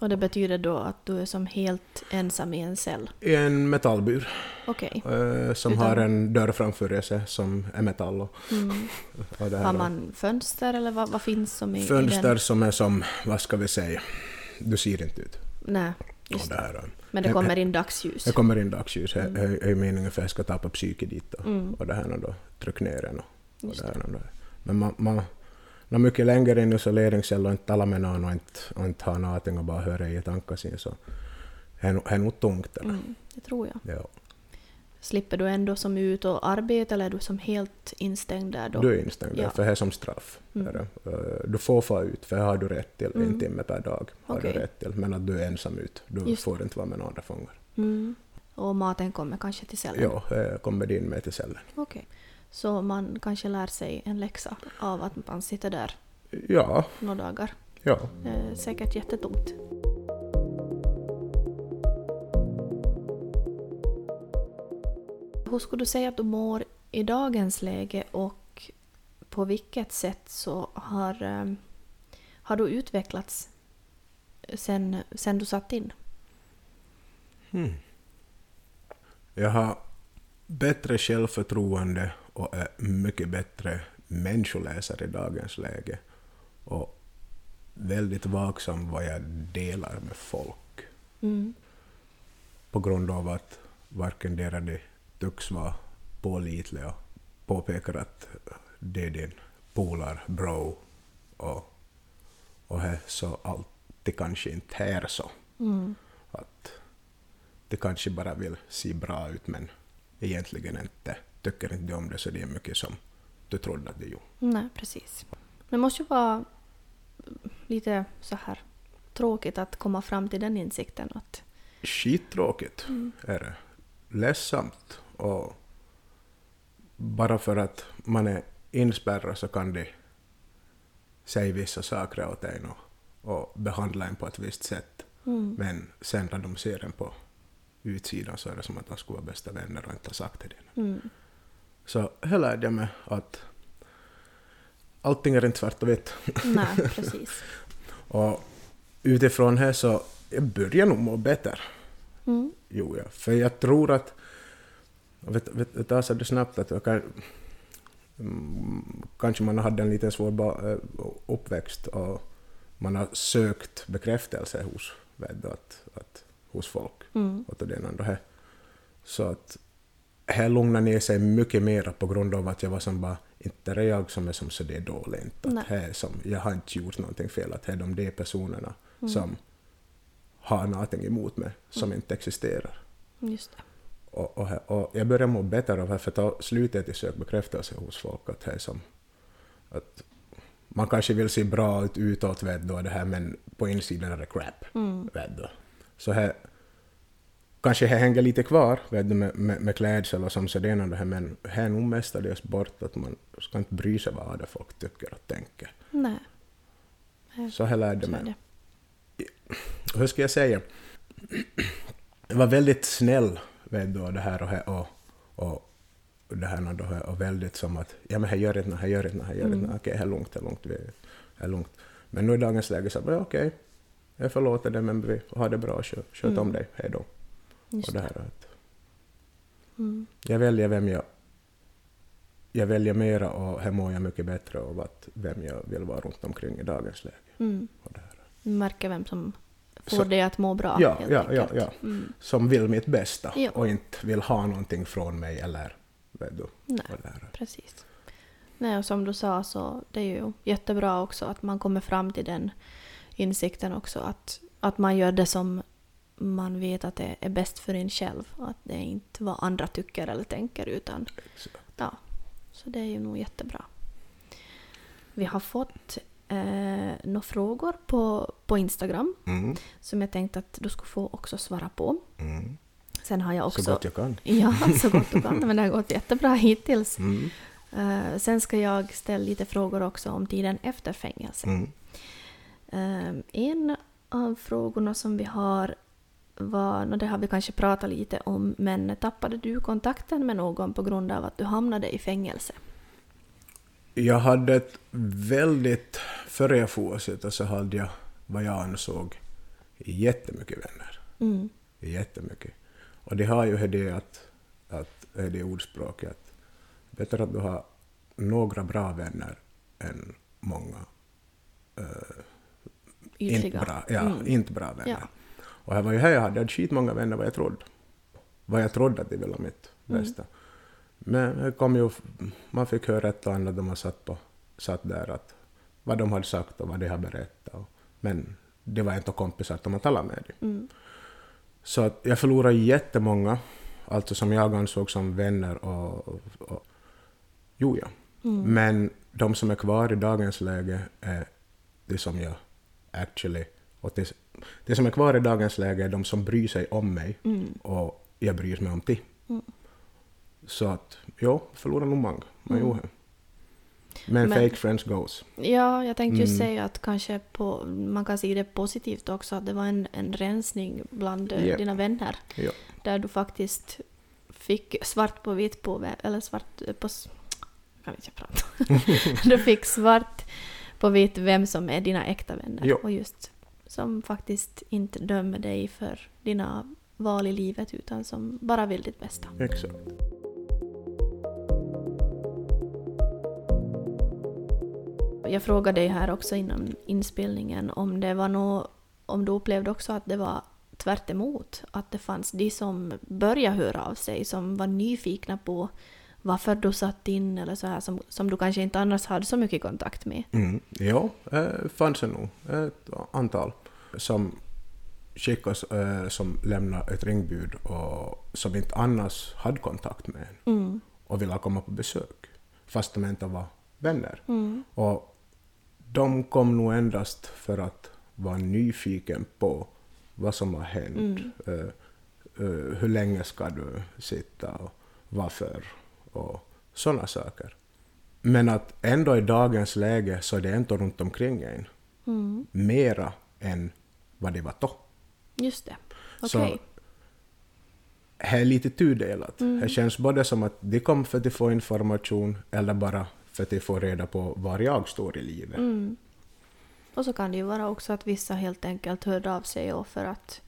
Och det betyder då att du är som helt ensam i en cell? I en metallbur Okej. eh, som Utan- har en dörr framför sig som är metall. Och, Mm. [LAUGHS] och Har man fönster eller vad, vad finns som i, i Fönster den? som är som, vad ska vi säga, du ser inte ut. Nej, just det Men det He- kommer in dagsljus? Det kommer in dagsljus, det det är meningen för att jag ska tappa psyke dit och, Mm. och det här och då tryck ner den och, och det här och. Men man, man när mycket längre in isoleringscell och inte tala med någon och inte, och inte ha någonting och bara höra i tankar sin så nog- är nog tungt. Eller? Mm, det tror jag. Ja, Slipper du ändå som ut och arbeta eller är du som helt instängd där då? du är instängd där, Ja. för det är som straff. Mm. Det. Eh, Du får få ut, för det har du rätt till, en Mm. timme per dag. Har Okej. du rätt till, men att du är ensam ut, du Just får inte vara med några andra fångar. Mm. Och maten kommer kanske till cellen? Ja, det kommer in med till cellen. Okej. Så man kanske lär sig en läxa av att man sitter där Ja, några dagar. ja. Är säkert jättetungt. Hur skulle du säga att du mår i dagens läge och på vilket sätt så har, eh, har du utvecklats sen, sen du satt in? Hmm. Jag har bättre självförtroende och är mycket bättre människoläsare i dagens läge. Och väldigt vaksam vad jag delar med folk. Mm. På grund av att varken deras de tycks vara pålitliga och påpekar att det är din polar, bro och, och här så alltid kanske inte är så. Mm. Att det kanske bara vill se bra ut men egentligen inte tycker inte om det så det är mycket som du trodde att det gjorde. Nej, precis. Det måste ju vara lite så här tråkigt att komma fram till den insikten att Skittråkigt är det. Ledsamt och bara för att man är inspärrad så kan de säga vissa saker åt en och, och behandla en på ett visst sätt. Mm. Men sen när de ser en på utsidan så är det som att de skulle vara bästa vänner och inte har sagt det. Mm. Så här lärde jag mig att allting är inte svart och vitt. Nej, [LAUGHS] precis. Och utifrån det så jag börjar nog må bättre. Mm. Jo, ja. För jag tror att... Vet, vet, vet, alltså det snabbt att jag kan, mm, kanske man hade en liten svår eh, uppväxt och man har sökt bekräftelse hos, vet att, att, hos folk. Mm. Och det ena och det här. Så att här lugnade ner sig mycket mer på grund av att jag var som bara, inte är det jag som är som så det är dåligt. Att här är som, jag har inte gjort någonting fel, att här är de de personerna Mm. som har någonting emot mig som inte existerar. Just det. Och, och, och jag börjar må bättre av det, för ta slutet i sökbekräftelse hos folk, att det är som att man kanske vill se bra ut utåt, vet och det här, men på insidan är det crap. Mm. Vet du. Så här, kanske det hänger lite kvar vet du, med, med, med klädsel och som sådana, det här, men här är nog mestadels bort att man ska inte bry sig vad det folk tycker och tänker. Nej. Så här lärde är mig. det. hur ska jag säga? Jag var väldigt snäll vet du, och det här och, här och, och det här och, här och väldigt som att ja men här gör inte, här gör inte, här gör inte, Mm. okej, här är lugnt, här är lugnt, här är lugnt. Men nu i dagens läge så ja, okej, jag förlåter dig men vi har det bra, sköt, sköt om Mm. dig, hej då. Just Och det här Mm. jag väljer vem jag jag väljer mera och här mår jag mycket bättre av att vem jag vill vara runt omkring i dagens läge. Mm. Och det här. Märker vem som får Så- dig att må bra. Ja, helt ja, ja, enkelt. ja. Mm. Som vill mitt bästa Ja. och inte vill ha någonting från mig eller vet du, Nej. Precis. Nej, och som du sa så det är ju jättebra också att man kommer fram till den insikten också att, att man gör det som man vet att det är bäst för en själv. Att det är inte vad andra tycker eller tänker utan Exakt. ja, så det är ju nog jättebra. Vi har fått eh, några frågor på, på Instagram Mm, som jag tänkte att du skulle få också svara på. mm. Sen har jag också... Så gott jag kan. Ja, så gott du kan. Men det har gått jättebra hittills. Mm, Eh, sen ska jag ställa lite frågor också om tiden efter fängelse. mm. Eh, en av frågorna som vi har var, och det har vi kanske pratat lite om, men tappade du kontakten med någon på grund av att du hamnade i fängelse? Jag hade ett väldigt... Före jag for så hade jag vad jag ansåg jättemycket vänner. Mm. Jättemycket. Och det har ju det att, att är det ordspråket att bättre att du har några bra vänner än många eh, inte bra, ja, Mm. inte bra vänner. Ja. Och här var ju här jag hade, jag hade skitmånga vänner vad jag trodde. Vad jag trodde att de ville mitt Mm. bästa. Men det kom ju, man fick höra ett och annat de har satt, på, satt där, att vad de hade sagt och vad de har berättat. Och, men det var inte kompisar att de har talat med dem. Mm. Så att jag förlorade jättemånga, alltså som jag ansåg som vänner och... och, och jo, ja. Mm. Men de som är kvar i dagens läge är det som jag actually... Och det, det som är kvar i dagens läge är de som bryr sig om mig Mm. och jag bryr mig om det. Mm. Så att, jo, förlorade nog många. Man Mm. gjorde. Men, Men- fake friends goes. Ja, jag tänkte ju Mm. säga att kanske på, man kan se det positivt också, att det var en, en rensning bland eh, Ja. dina vänner. Ja. Där du faktiskt fick svart på vitt på, eller svart på... s- Jag kan inte prata. [LAUGHS] [LAUGHS] du fick svart på vitt vem som är dina äkta vänner. Ja. Och just som faktiskt inte dömer dig för dina val i livet utan som bara vill ditt bästa. Exakt. Jag frågade dig här också innan inspelningen om det var nå om du upplevde också att det var tvärt emot, att det fanns de som började höra av sig, som var nyfikna på varför du satt in eller så här, som, som du kanske inte annars hade så mycket kontakt med. Mm. Ja, eh, fanns det nog ett antal som skickas, eh, som lämnar ett ringbud och som inte annars hade kontakt med en Mm. och ville komma på besök, fast de inte var vänner. Mm. Och de kom nog endast för att vara nyfiken på vad som har hänt. Mm. Eh, eh, hur länge ska du sitta och varför och sådana saker. Men att ändå i dagens läge så är det ändå runt omkring en Mm. mera än vad det var då. Just det. Så Okej. det är lite tudelat. Mm. Det känns både som att de kom för att få information eller bara för att de får reda på var jag står i livet. Mm. Och så kan det ju vara också att vissa helt enkelt hörde av sig och för att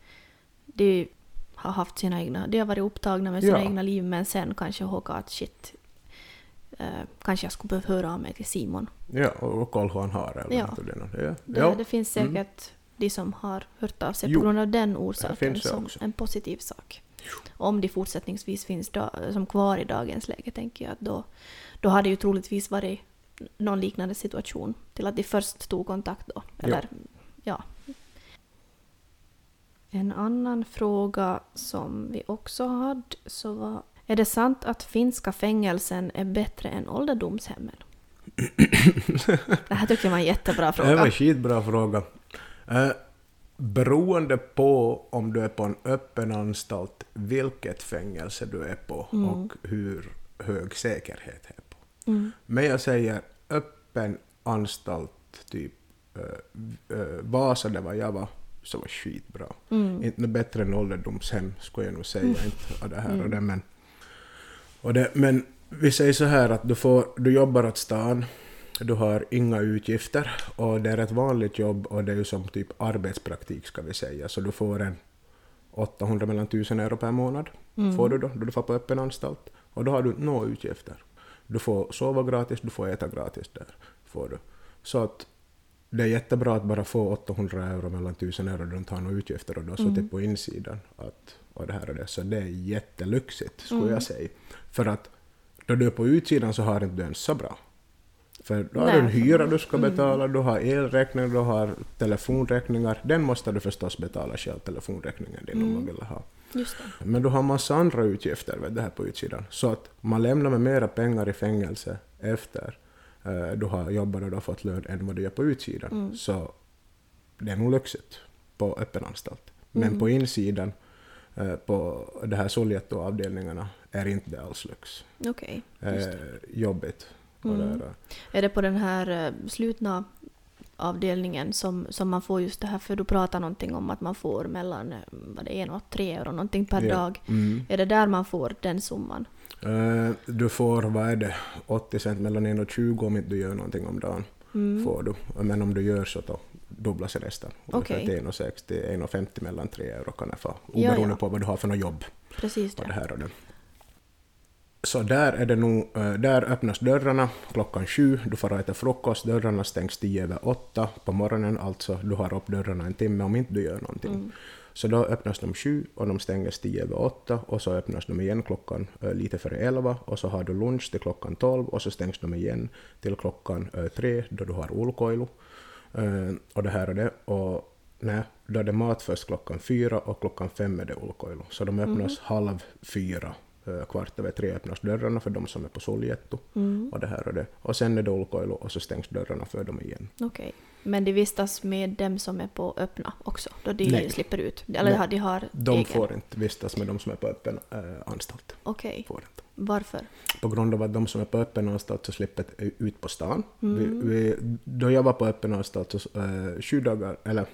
de har haft sina egna, de har varit upptagna med sina Ja. egna liv men sen kanske håka att shit, eh, kanske jag skulle behöva höra av mig till Simon. Ja, och, kolla hur han har eller Ja. det. Ja. Det, det finns Mm. De som har hört av sig Jo, på grund av den orsaken det som också. en positiv sak. Om de fortsättningsvis finns da, som kvar i dagens läge tänker jag att då, då hade ju troligtvis varit någon liknande situation till att de först tog kontakt då. Eller, ja. En annan fråga som vi också hade så var är det sant att finska fängelsen är bättre än ålderdomshemmen? [CLEARS THROAT] det här tycker jag var en jättebra Det fråga. var en skitbra fråga. Eh, beroende på om du är på en öppen anstalt, vilket fängelse du är på Mm. och hur hög säkerhet är på. Mm. Men jag säger öppen anstalt, typ uh, uh, Vasa där var jag var, så var skitbra. Mm. Inte bättre än ålderdomshem skulle jag nog säga. Inte av det här och Mm. det, men, och det, men vi säger så här att du, får, du jobbar åt stan, du har inga utgifter och det är ett vanligt jobb och det är ju som typ arbetspraktik ska vi säga. Så du får en 800 mellan 1000 euro per månad Mm. får du då, då du får på öppen anstalt. Och då har du några utgifter. Du får sova gratis, du får äta gratis där. Får du. Så att det är jättebra att bara få 800 euro mellan 1000 euro, du inte har några utgifter och du har suttit Mm. på insidan. Att, och det här och det. Så det är jättelyxigt, skulle Mm. jag säga. För att då du är på utsidan så har inte du ens så bra. För då har du en Nej. hyra du ska Mm. betala, du har elräkningar, du har telefonräkningar. Den måste du förstås betala själv, telefonräkningen din om Mm. man vill ha. Men du har massa andra utgifter vet, här på utsidan. Så att man lämnar med mera pengar i fängelse efter eh, du har jobbat och du har fått lön än vad du gör på utsidan. Mm. Så det är nog lyxigt på öppen anstalt. Men Mm. på insidan, eh, på det här Soljetto-avdelningarna, är inte det alls lyx. Okej. Eh, jobbigt. Och Mm. där, Är det på den här eh, slutna avdelningen som, som man får just det här, för du pratar någonting om att man får mellan eh, vad det är, en och tre euro någonting per ja. dag. Mm. Är det där man får den summan? Eh, du får, vad är det, 80 cent mellan 1 och 20 om inte du gör någonting om dagen. Mm. får du. Men om du gör så då dubblas resten. Ungefär Okej. till 1,60, 1,50 mellan 3 euro kan jag få. Ja, Oberoende ja. på vad du har för något jobb. Precis Och det det. här och det. Så där är det nog, eh, där öppnas dörrarna klockan sju, du får äta frukost, dörrarna stängs tio över åtta på morgonen, alltså du har upp dörrarna en timme om inte du gör någonting. Mm. Så då öppnas de sju och de stängs tio över åtta och så öppnas de igen klockan eh, lite före elva och så har du lunch till klockan tolv och så stängs de igen till klockan eh, tre då du har ulkoilu. Och det här och det. Och nej, då är det mat först klockan fyra och klockan fem är det ulkoilu. Så de öppnas halv fyra. Eh, Kvart över tre öppnas dörrarna för de som är på Soljetto. Mm. Och det här och det. Och sen är det ulkoilu och så stängs dörrarna för dem igen. Okej. Men de vistas med dem som är på öppna också? Då de Nej. slipper ut? Eller Nej. de har De egen? får inte vistas med de som är på öppen äh, anstalt. Okej. Inte. Varför? på grund av att de som är på öppen anstalt så slipper ut på stan. Mm. Vi, vi, då jag var på öppen anstalt så äh, sju dagar, eller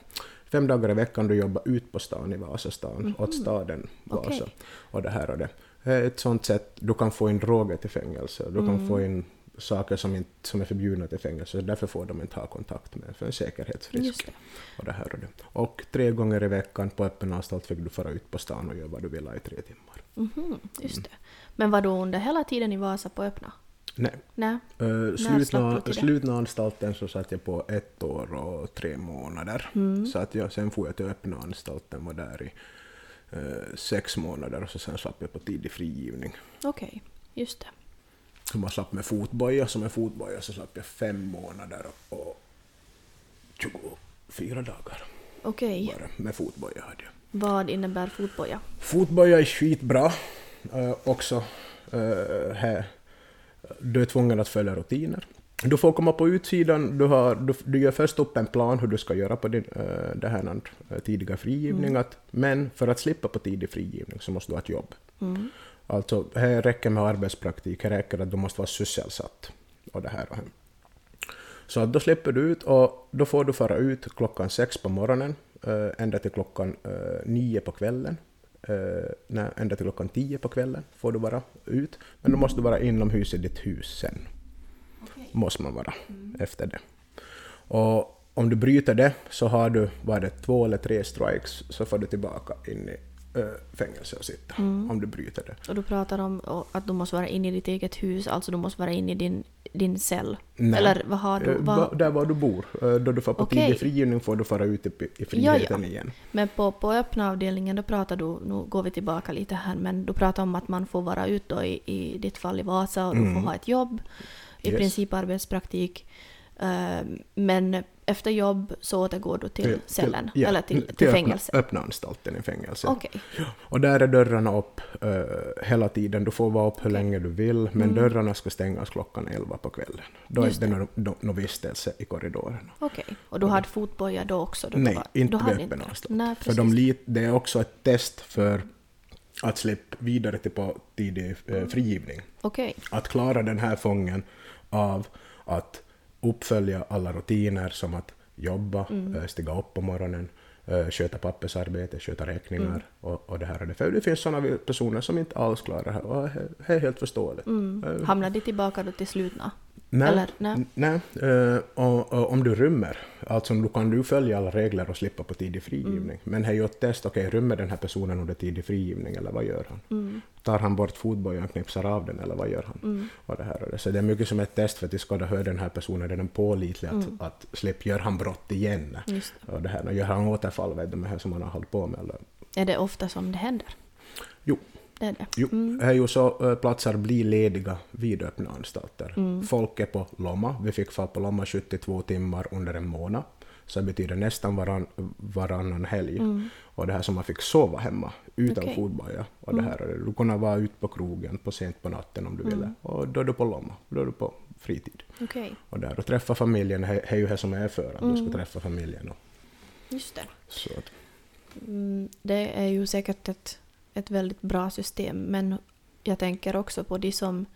fem dagar i veckan du jobbar ut på stan i Vasastan, åt staden Vasa. Okej. Och det här och det. Är Ett sånt sätt, du kan få in droger till fängelse, du kan Mm. få in saker som, inte, som är förbjudna till fängelse, därför får de inte ha kontakt med för en säkerhetsrisk. Det. Och, det här och, det. och tre gånger i veckan på öppen anstalt fick du fara ut på stan och göra vad du ville i tre timmar. Mhm, just det. Men var du under hela tiden i Vasa på öppna? Nej, Nej. Uh, slutna, slutna anstalten så satt jag på ett år och tre månader. Mm. Så att jag, sen får jag till öppna anstalten, var där i eh, sex månader och så sen slapp jag på tidig frigivning. Okej, just det. Så man slapp med fotboja, som är fotboja så slapp jag fem månader och 24 dagar Okej. bara med fotboja hade jag. Vad innebär fotboja? Fotboja är skitbra eh, också. eh, här. Du är tvungen att följa rutiner. Du får komma på utsidan, du, har, du, du gör först upp en plan hur du ska göra på din uh, det här uh, tidiga frigivning, att, men för att slippa på tidig frigivning så måste du ha ett jobb. Mm. Alltså, här räcker med arbetspraktik, här räcker att du måste vara sysselsatt. Och det här och här. Så att då slipper du ut och då får du fara ut klockan sex på morgonen. eh, ända till klockan nio på kvällen. Eh, nej, ända till klockan tio på kvällen får du vara ut. Men då måste du vara inomhus i ditt hus sen. Måste man vara efter det. Och om du bryter det så har du, var det två eller tre strikes, så får du tillbaka in i eh, fängelse och sitta. Om du bryter det. Och du pratar om att du måste vara inne i ditt eget hus, alltså du måste vara inne i din, din cell. Nej. Eller vad har du? Eh, Vad, va- Där var du bor. Eh, Då du får på Okej. tidig frigivning får du fara ut i, i friheten igen. men på, på öppna avdelningen då pratar du, nu går vi tillbaka lite här, men du pratar om att man får vara ute i, i ditt fall i Vasa och du får ha ett jobb, i Yes. princip arbetspraktik. Eh, men efter jobb så återgår du till, cellen, ja, eller till, till, öppna, fängelse. öppna anstalten i fängelse. Okej. Och där är dörrarna upp eh, hela tiden. Du får vara upp hur länge du vill, men dörrarna ska stängas klockan 11 på kvällen. Då är Mm. Just det någon, nå- någon vistelse i korridorerna. Okej. Och du hade fotboja då också? Då Nej, var, inte vid öppen anstalt. Nej, För de det är också ett test för att slippa vidare till på tidig eh, frigivning. Okej. Att klara den här fången av att uppfölja alla rutiner som att jobba, Mm. eh, stiga upp på morgonen, eh, sköta pappersarbete, sköta räkningar Mm. och, och det här och det. För det finns sådana personer som inte alls klarar det här och det är helt förståeligt. Eh, Hamnade de tillbaka då till slutna? Nej, Eller, nej. nej. eh, och, och om du rymmer, alltså då kan du följa alla regler och slippa på tidig frigivning. Mm. Men det är ju ett test, okej, rymmer den här personen under tidig frigivning eller vad gör han? Mm. Tar han bort fotbojan och knipsar av den eller vad gör han? Och det här och det. Så det är mycket som ett test för att de ska höra den här personen, är den pålitlig att, att slippa, gör han brott igen? Just Och det här, och gör han återfall, vet du, med det som han har hållit på med? Eller? Är det ofta som det händer? Jo, Det är det. Jo, det är ju så eh, platser blir lediga vid öppna anstalter. Folk är på Lomma. Vi fick få på Lomma 72 timmar under en månad. Så det betyder nästan varann, varannan helg. Och det här som man fick sova hemma utan Okej. fotboja. Och det här, du kunde vara ute på krogen på sent på natten om du ville. Och då är du på Lomma. Då är du på fritid. Okej, Och där och träffa familjen, det är ju det som är för att du ska träffa familjen. Och, just det. så att, Mm, det är ju säkert ett, ett väldigt bra system, men jag tänker också på de som...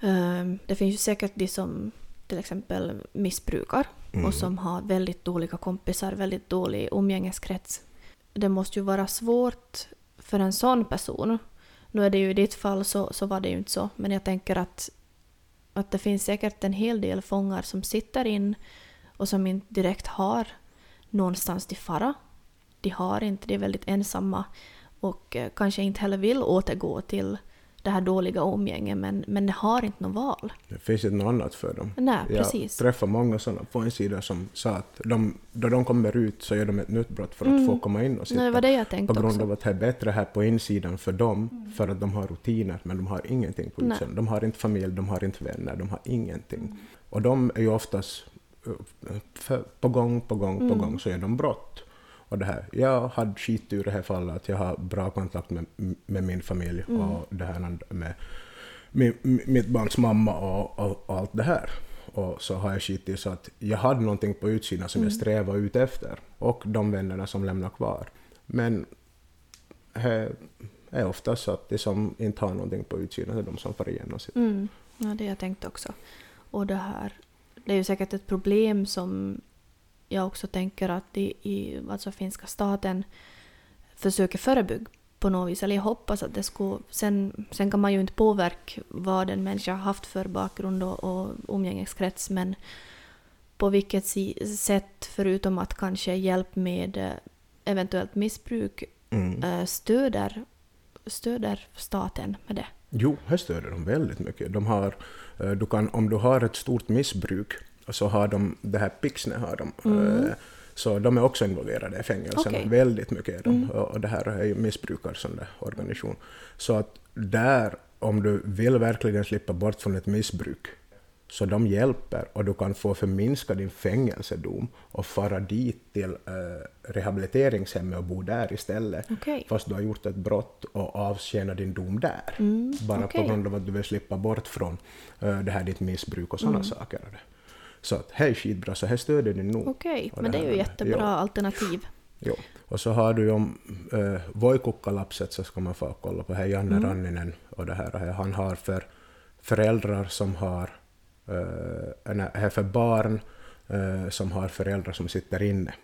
ehm, det finns ju säkert de som till exempel missbrukar och som har väldigt dåliga kompisar, väldigt dålig umgängeskrets. Det måste ju vara svårt för en sån person. Nu är det ju i ditt fall så, så var det ju inte så, men jag tänker att, att det finns säkert en hel del fångar som sitter in och som inte direkt har någonstans till fara. De har inte, de är väldigt ensamma och eh, kanske inte heller vill återgå till det här dåliga umgänget men, men de har inte något val. Det finns inte något annat för dem. Nej, Jag precis. träffade många sådana på en sida som sa att de, då de kommer ut så gör de ett nytt brott för att få komma in och sitta. Nej, var det jag på tänkte grund också. av att det är bättre här på insidan för dem, för att de har rutiner, men de har ingenting på utsidan. De har inte familj, de har inte vänner, de har ingenting. Och de är ju oftast eh, för, på gång, på gång, på gång så gör de brott. Och det här, jag hade skitur i det här fallet att jag har bra kontakt med, med min familj och det här med min, mitt barns mamma och, och, och allt det här. Och så har jag skitit så att jag hade någonting på utsidan som jag strävade ut efter. Och de vännerna som lämnar kvar. Men det är ofta så att de som inte har någonting på utsidan är de som far igenom sitt. Mm, ja, det jag tänkte också. Och det här, det är ju säkert ett problem som jag också tänker att de i alltså finska staten försöker förebygga på något vis. Eller jag hoppas att det skulle... Sen, sen kan man ju inte påverka vad en människa har haft för bakgrund och, och umgängeskrets men på vilket si- sätt, förutom att kanske hjälp med eh, eventuellt missbruk, Mm. eh, stöder, stöder staten med det. Jo, här stöder de väldigt mycket. De har, eh, du kan, om du har ett stort missbruk så har de, det här Pixne har de, eh, så de är också involverade i fängelsen. Okej. Väldigt mycket är de. Och och det här är ju missbrukar sån där organisation. Så att där, om du vill verkligen slippa bort från ett missbruk, så de hjälper och du kan få förminska din fängelsedom och fara dit till eh, rehabiliteringshemmet och bo där istället. Okej. Fast du har gjort ett brott och avtjänar din dom där. Bara Mm, okej. på grund av att du vill slippa bort från eh, det här ditt missbruk och sådana Mm. saker. Så att, hej skitbra, så här stöder ni nog. Okej, Och men det är här ju jättebra Ja, alternativ. jo. Och så har du ju om äh, Voikukkalapset så ska man få kolla på. Här är Janne Mm. Ranninen och det här. Och här han har för föräldrar som har, äh, nej, här för barn äh, som har föräldrar som sitter inne.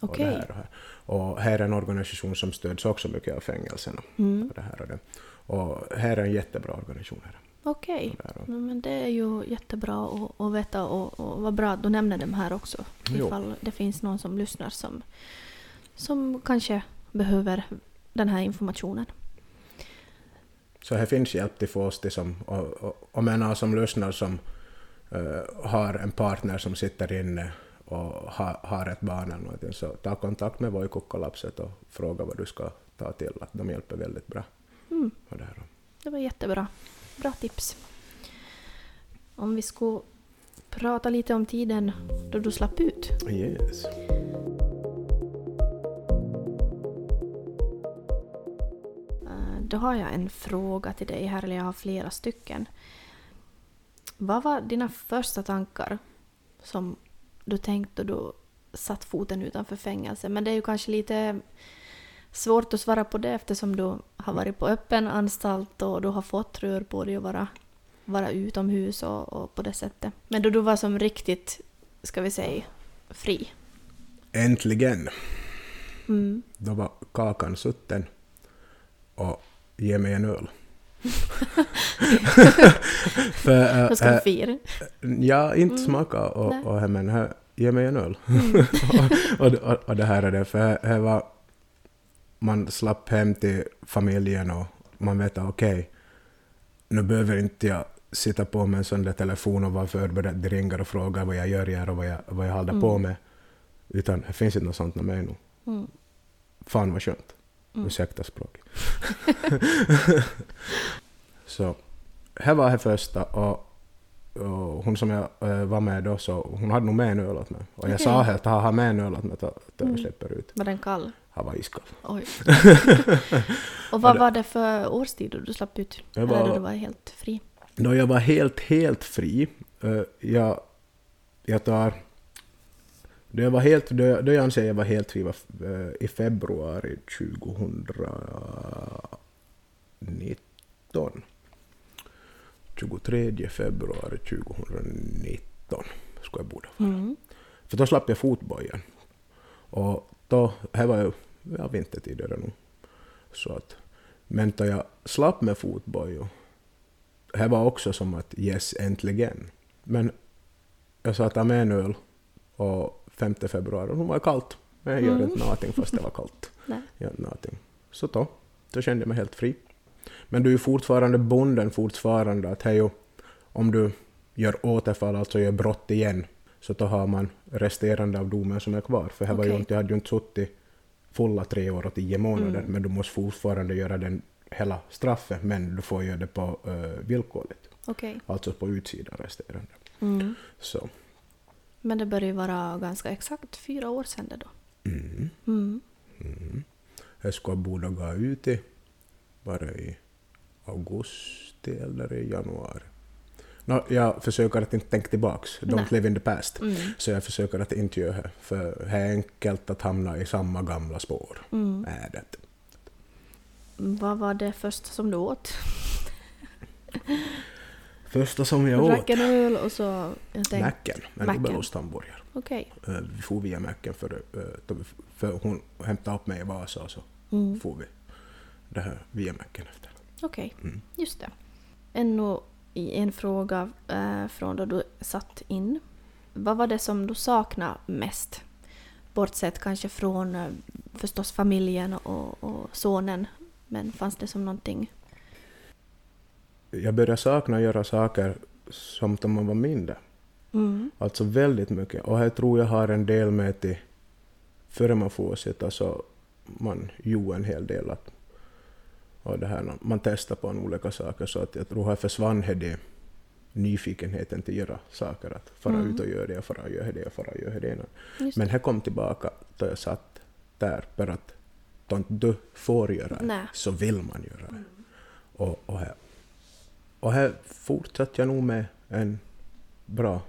Och, Okej. det här och, här. och här är en organisation som stöds också mycket av fängelserna. Mm. Och, det här och, det. och här är en jättebra organisation. Här. Okej. Ja, Men det är ju jättebra att, att veta och, och vad bra att du nämner dem här också. Jo. Ifall det finns någon som lyssnar som, som kanske behöver den här informationen. Så här finns hjälp till för oss till som, och, och menar som lyssnar som eh, har en partner som sitter inne och ha, har ett barn eller någonting, så ta kontakt med Voikukkalapset och fråga vad du ska ta till. Att de hjälper väldigt bra. Mm. Det här. Det var jättebra. Bra tips. Om vi skulle prata lite om tiden då du slapp ut. Yes. Eh, Då har jag en fråga till dig här, eller jag har flera stycken. Vad var dina första tankar som du tänkte då du satt foten utanför fängelse? Men det är ju kanske lite svårt att svara på det eftersom du har varit på öppen anstalt och du har fått rör på dig att vara, vara utomhus och, och på det sättet. Men då du var som riktigt, ska vi säga, fri. Äntligen! Mm. Då var kakan sutten och ge mig en öl. [LAUGHS] För, äh, ska vi äh, fira. Ja, inte Mm. smaka och, och, och men här, ge mig en öl. Mm. [LAUGHS] och, och, och det här är det, för här var, man slapp hem till familjen och man vet att okej, nu behöver inte jag sitta på med en sån där telefon och vara förberedd, det ringer och frågar vad jag gör här och vad jag, vad jag håller Mm. på med. Utan det finns inte något sånt med mig nu. Mm. Fan vad skönt. Mm. Ursäkta språk. [LAUGHS] [LAUGHS] så, här var det första och, och hon som jag eh, var med då, så hon hade nog med en öl åt mig. Och jag Okej. sa helt, ha med en öl åt mig, att jag Mm. släpper ut. Var den kall? Han var iskall. Oj. [LAUGHS] och vad var det för årstid då du slapp ut? Jag Eller var- du var helt fri? Då jag var helt, helt fri, eh, jag, jag tar... Då jag var helt, då jag, då jag anser jag var helt fri var eh, i februari 2019. 23 februari 2019 skulle jag borde vara. Mm. För då slapp jag fotbojen. Och då, här var ju ja, vintertider nu. Så att, men då jag slapp med fotboja, här var också som att yes, äntligen. Men jag sa ta med en öl och 5 februari, och det var kallt. Men jag gör Mm. inte någonting fast det var kallt. [LAUGHS] Jag någonting. Så då, då kände jag mig helt fri. Men du är fortfarande bonden fortfarande att hej, om du gör återfall, alltså gör brott igen, så då har man resterande av domen som är kvar. För här var ju inte, jag hade ju inte suttit fulla tre år och tio månader, Mm. men du måste fortfarande göra den hela straffet, men du får göra det på uh, villkorligt. Okej. Alltså på utsidan resterande. Mm. Så. Men det börjar ju vara ganska exakt fyra år sedan det då. Mm. Mm. Mm. Borde gå ut det i augusti eller i januari? Nå, jag försöker att inte tänka tillbaks, don't Nej. live in the past. Mm. Så jag försöker att inte göra det, för det är enkelt att hamna i samma gamla spår. Mm. Är det. Vad var det första som du åt? Första som jag åt, drack en öl och så... Jag tänkte, Macken, en Macken. dubbelosthamburgare. Okej. Eh, Vi for via Macken för, eh, för hon hämtade upp mig i Vasa och så Mm. for vi det här via Macken efter. Okej, Mm. just det. Ännu i en fråga eh, från då du satt in. Vad var det som du saknade mest? Bortsett kanske från eh, förstås familjen och, och sonen. Men fanns det som någonting? Jag började sakna att göra saker som när man var mindre. Mm. Alltså väldigt mycket. Och jag tror jag har en del med till före man får sitta så man gjorde en hel del. Att, och det här, man testar på en olika saker så att jag tror jag försvann här det nyfikenheten till att göra saker. Att fara Mm. ut och göra det och fara och göra det och fara och göra det. Just Men här kom tillbaka då jag satt där för att då inte du får göra det så vill man göra det. Och, och, här, och här fortsatte jag nog med en bra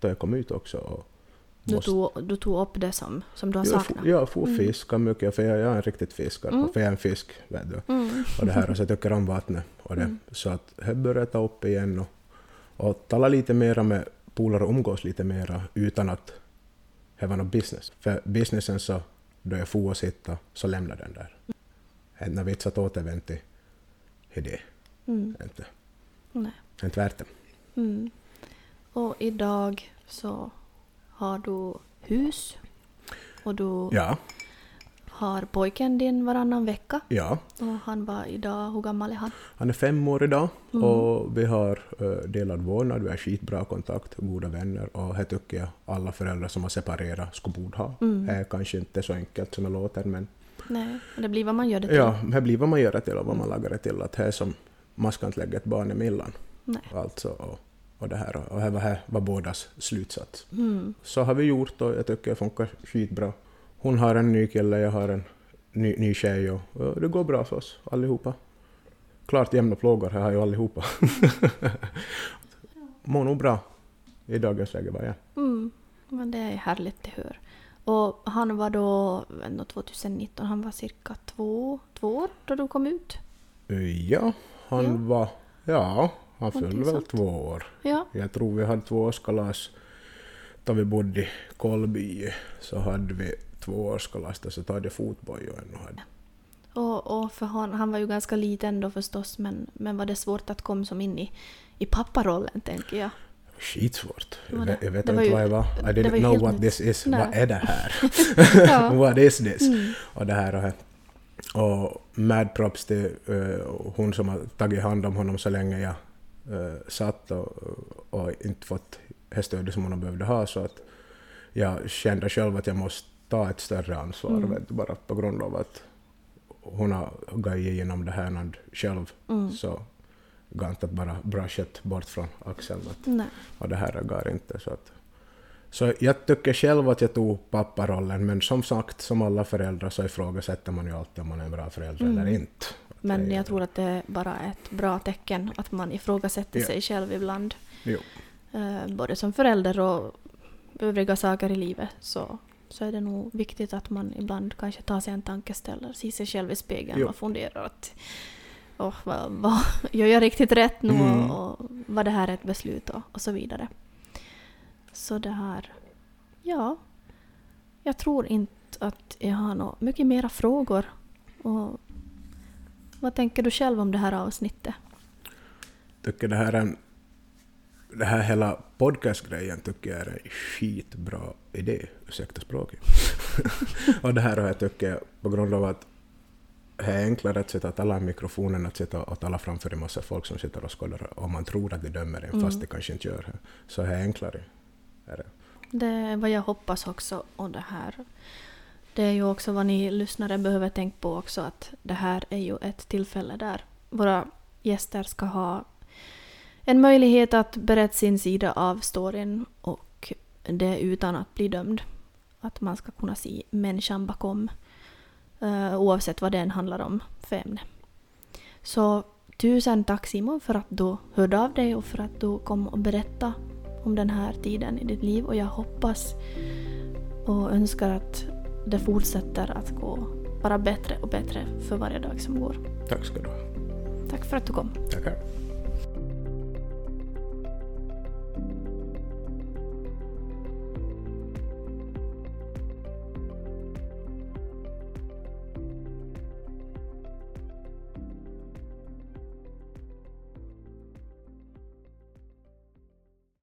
då jag kom ut också. Och Du tog, du tog upp det som, som du har jag, saknat? får, jag får Mm. fiska mycket, för jag, jag är en riktigt fiskare. Mm. För jag är en fisk, vet du. Mm. Och det här, och så jag tycker om vattnet. Och det. Mm. Så att jag ta upp igen och, och tala lite mera med polare och umgås lite mera utan att det var något business. För businessen så då jag får sitta, så lämna den där. Mm. När vits att återvända till det. Mm. Inte, Nej. inte värt det. Mm. Och idag så har du hus och du Ja, har pojken din varannan vecka. ja. Och han var idag, hur gammal är han? Han är fem år idag Mm. och vi har uh, delad vårdnad, vi har skitbra kontakt, goda vänner och det tycker jag alla föräldrar som har separerat skulle borde ha. Mm. Det är kanske inte så enkelt som det låter men Nej, det blir vad man gör det till. ja, det blir vad man gör det till och vad man lagar det till. Att är som man ska inte lägga ett barn emellan. Nej. Alltså, och, och det här, och det var, här var bådas slutsats. Mm. Så har vi gjort och jag tycker det funkar skitbra. Hon har en ny kille, jag har en ny, ny tjej och, och det går bra för oss allihopa. Klart jämna plågor här har ju allihopa. [LAUGHS] Mår nog bra i dagens läge bara, ja. Mm. Men det är härligt att höra. Och han var då, ändå 2019, han var cirka två, två år då du kom ut. Ja, han Ja. var... Ja, han fyllde väl två år. Ja. Jag tror vi hade tvåårskalas då vi bodde i Kolby. Så hade vi tvåårskalas där så hade jag fotboja ännu. Hade. Och, och för han, han var ju ganska liten då förstås men, men var det svårt att komma som in i, i papparollen tänker jag. Skitsvårt. Var Jag, vet- jag vet var inte ju- vad jag var. I det var didn't ju know what this is. Nej. Vad är det här? [LAUGHS] Ja. [LAUGHS] what is this? Mm. Och det här och här. Och mad props till eh, hon som har tagit hand om honom så länge jag uh, satt och, och inte fått det stödet som hon behövde ha så att jag kände själv att jag måste ta ett större ansvar Mm. vet, bara på grund av att hon har gått igenom det här själv Mm. så går inte att bara brushat bort från axeln att, och det här går inte så att så jag tycker själv att jag tog papparollen, men som sagt, som alla föräldrar så ifrågasätter man ju alltid om man är en bra förälder Mm. eller inte. Men är- jag tror att det är bara ett bra tecken att man ifrågasätter Ja. sig själv ibland. Jo. Eh, både som förälder och övriga saker i livet så, så är det nog viktigt att man ibland kanske tar sig en tankeställare, ser sig själv i spegeln Jo. och funderar att oh, vad, vad, [LAUGHS] gör jag riktigt rätt nu Mm. och, och var det här ett beslut och, och så vidare. Så det här, ja, jag tror inte att jag har några mycket mera frågor. Och vad tänker du själv om det här avsnittet? tycker det här är en, det här hela podcastgrejen tycker jag är en skitbra idé, ursäkta språket. [LAUGHS] och det här har jag tycker på grund av att det är enklare att sitta och tala i mikrofonen att sitta och tala framför en massa folk som sitter och skådar och man tror att de dömer en Mm. fast de kanske inte gör det. Så det är enklare. Är det. Det är vad jag hoppas också. Och det här det är ju också vad ni lyssnare behöver tänka på också att det här är ju ett tillfälle där våra gäster ska ha en möjlighet att berätta sin sida av storyn och det utan att bli dömd. Att man ska kunna se människan bakom eh, oavsett vad den handlar om för ämne. Så tusen tack Simon för att du hörde av dig och för att du kom och berättade om den här tiden i ditt liv och jag hoppas och önskar att det fortsätter att gå bara bättre och bättre för varje dag som går. Tack ska du ha. Tack för att du kom. Tackar.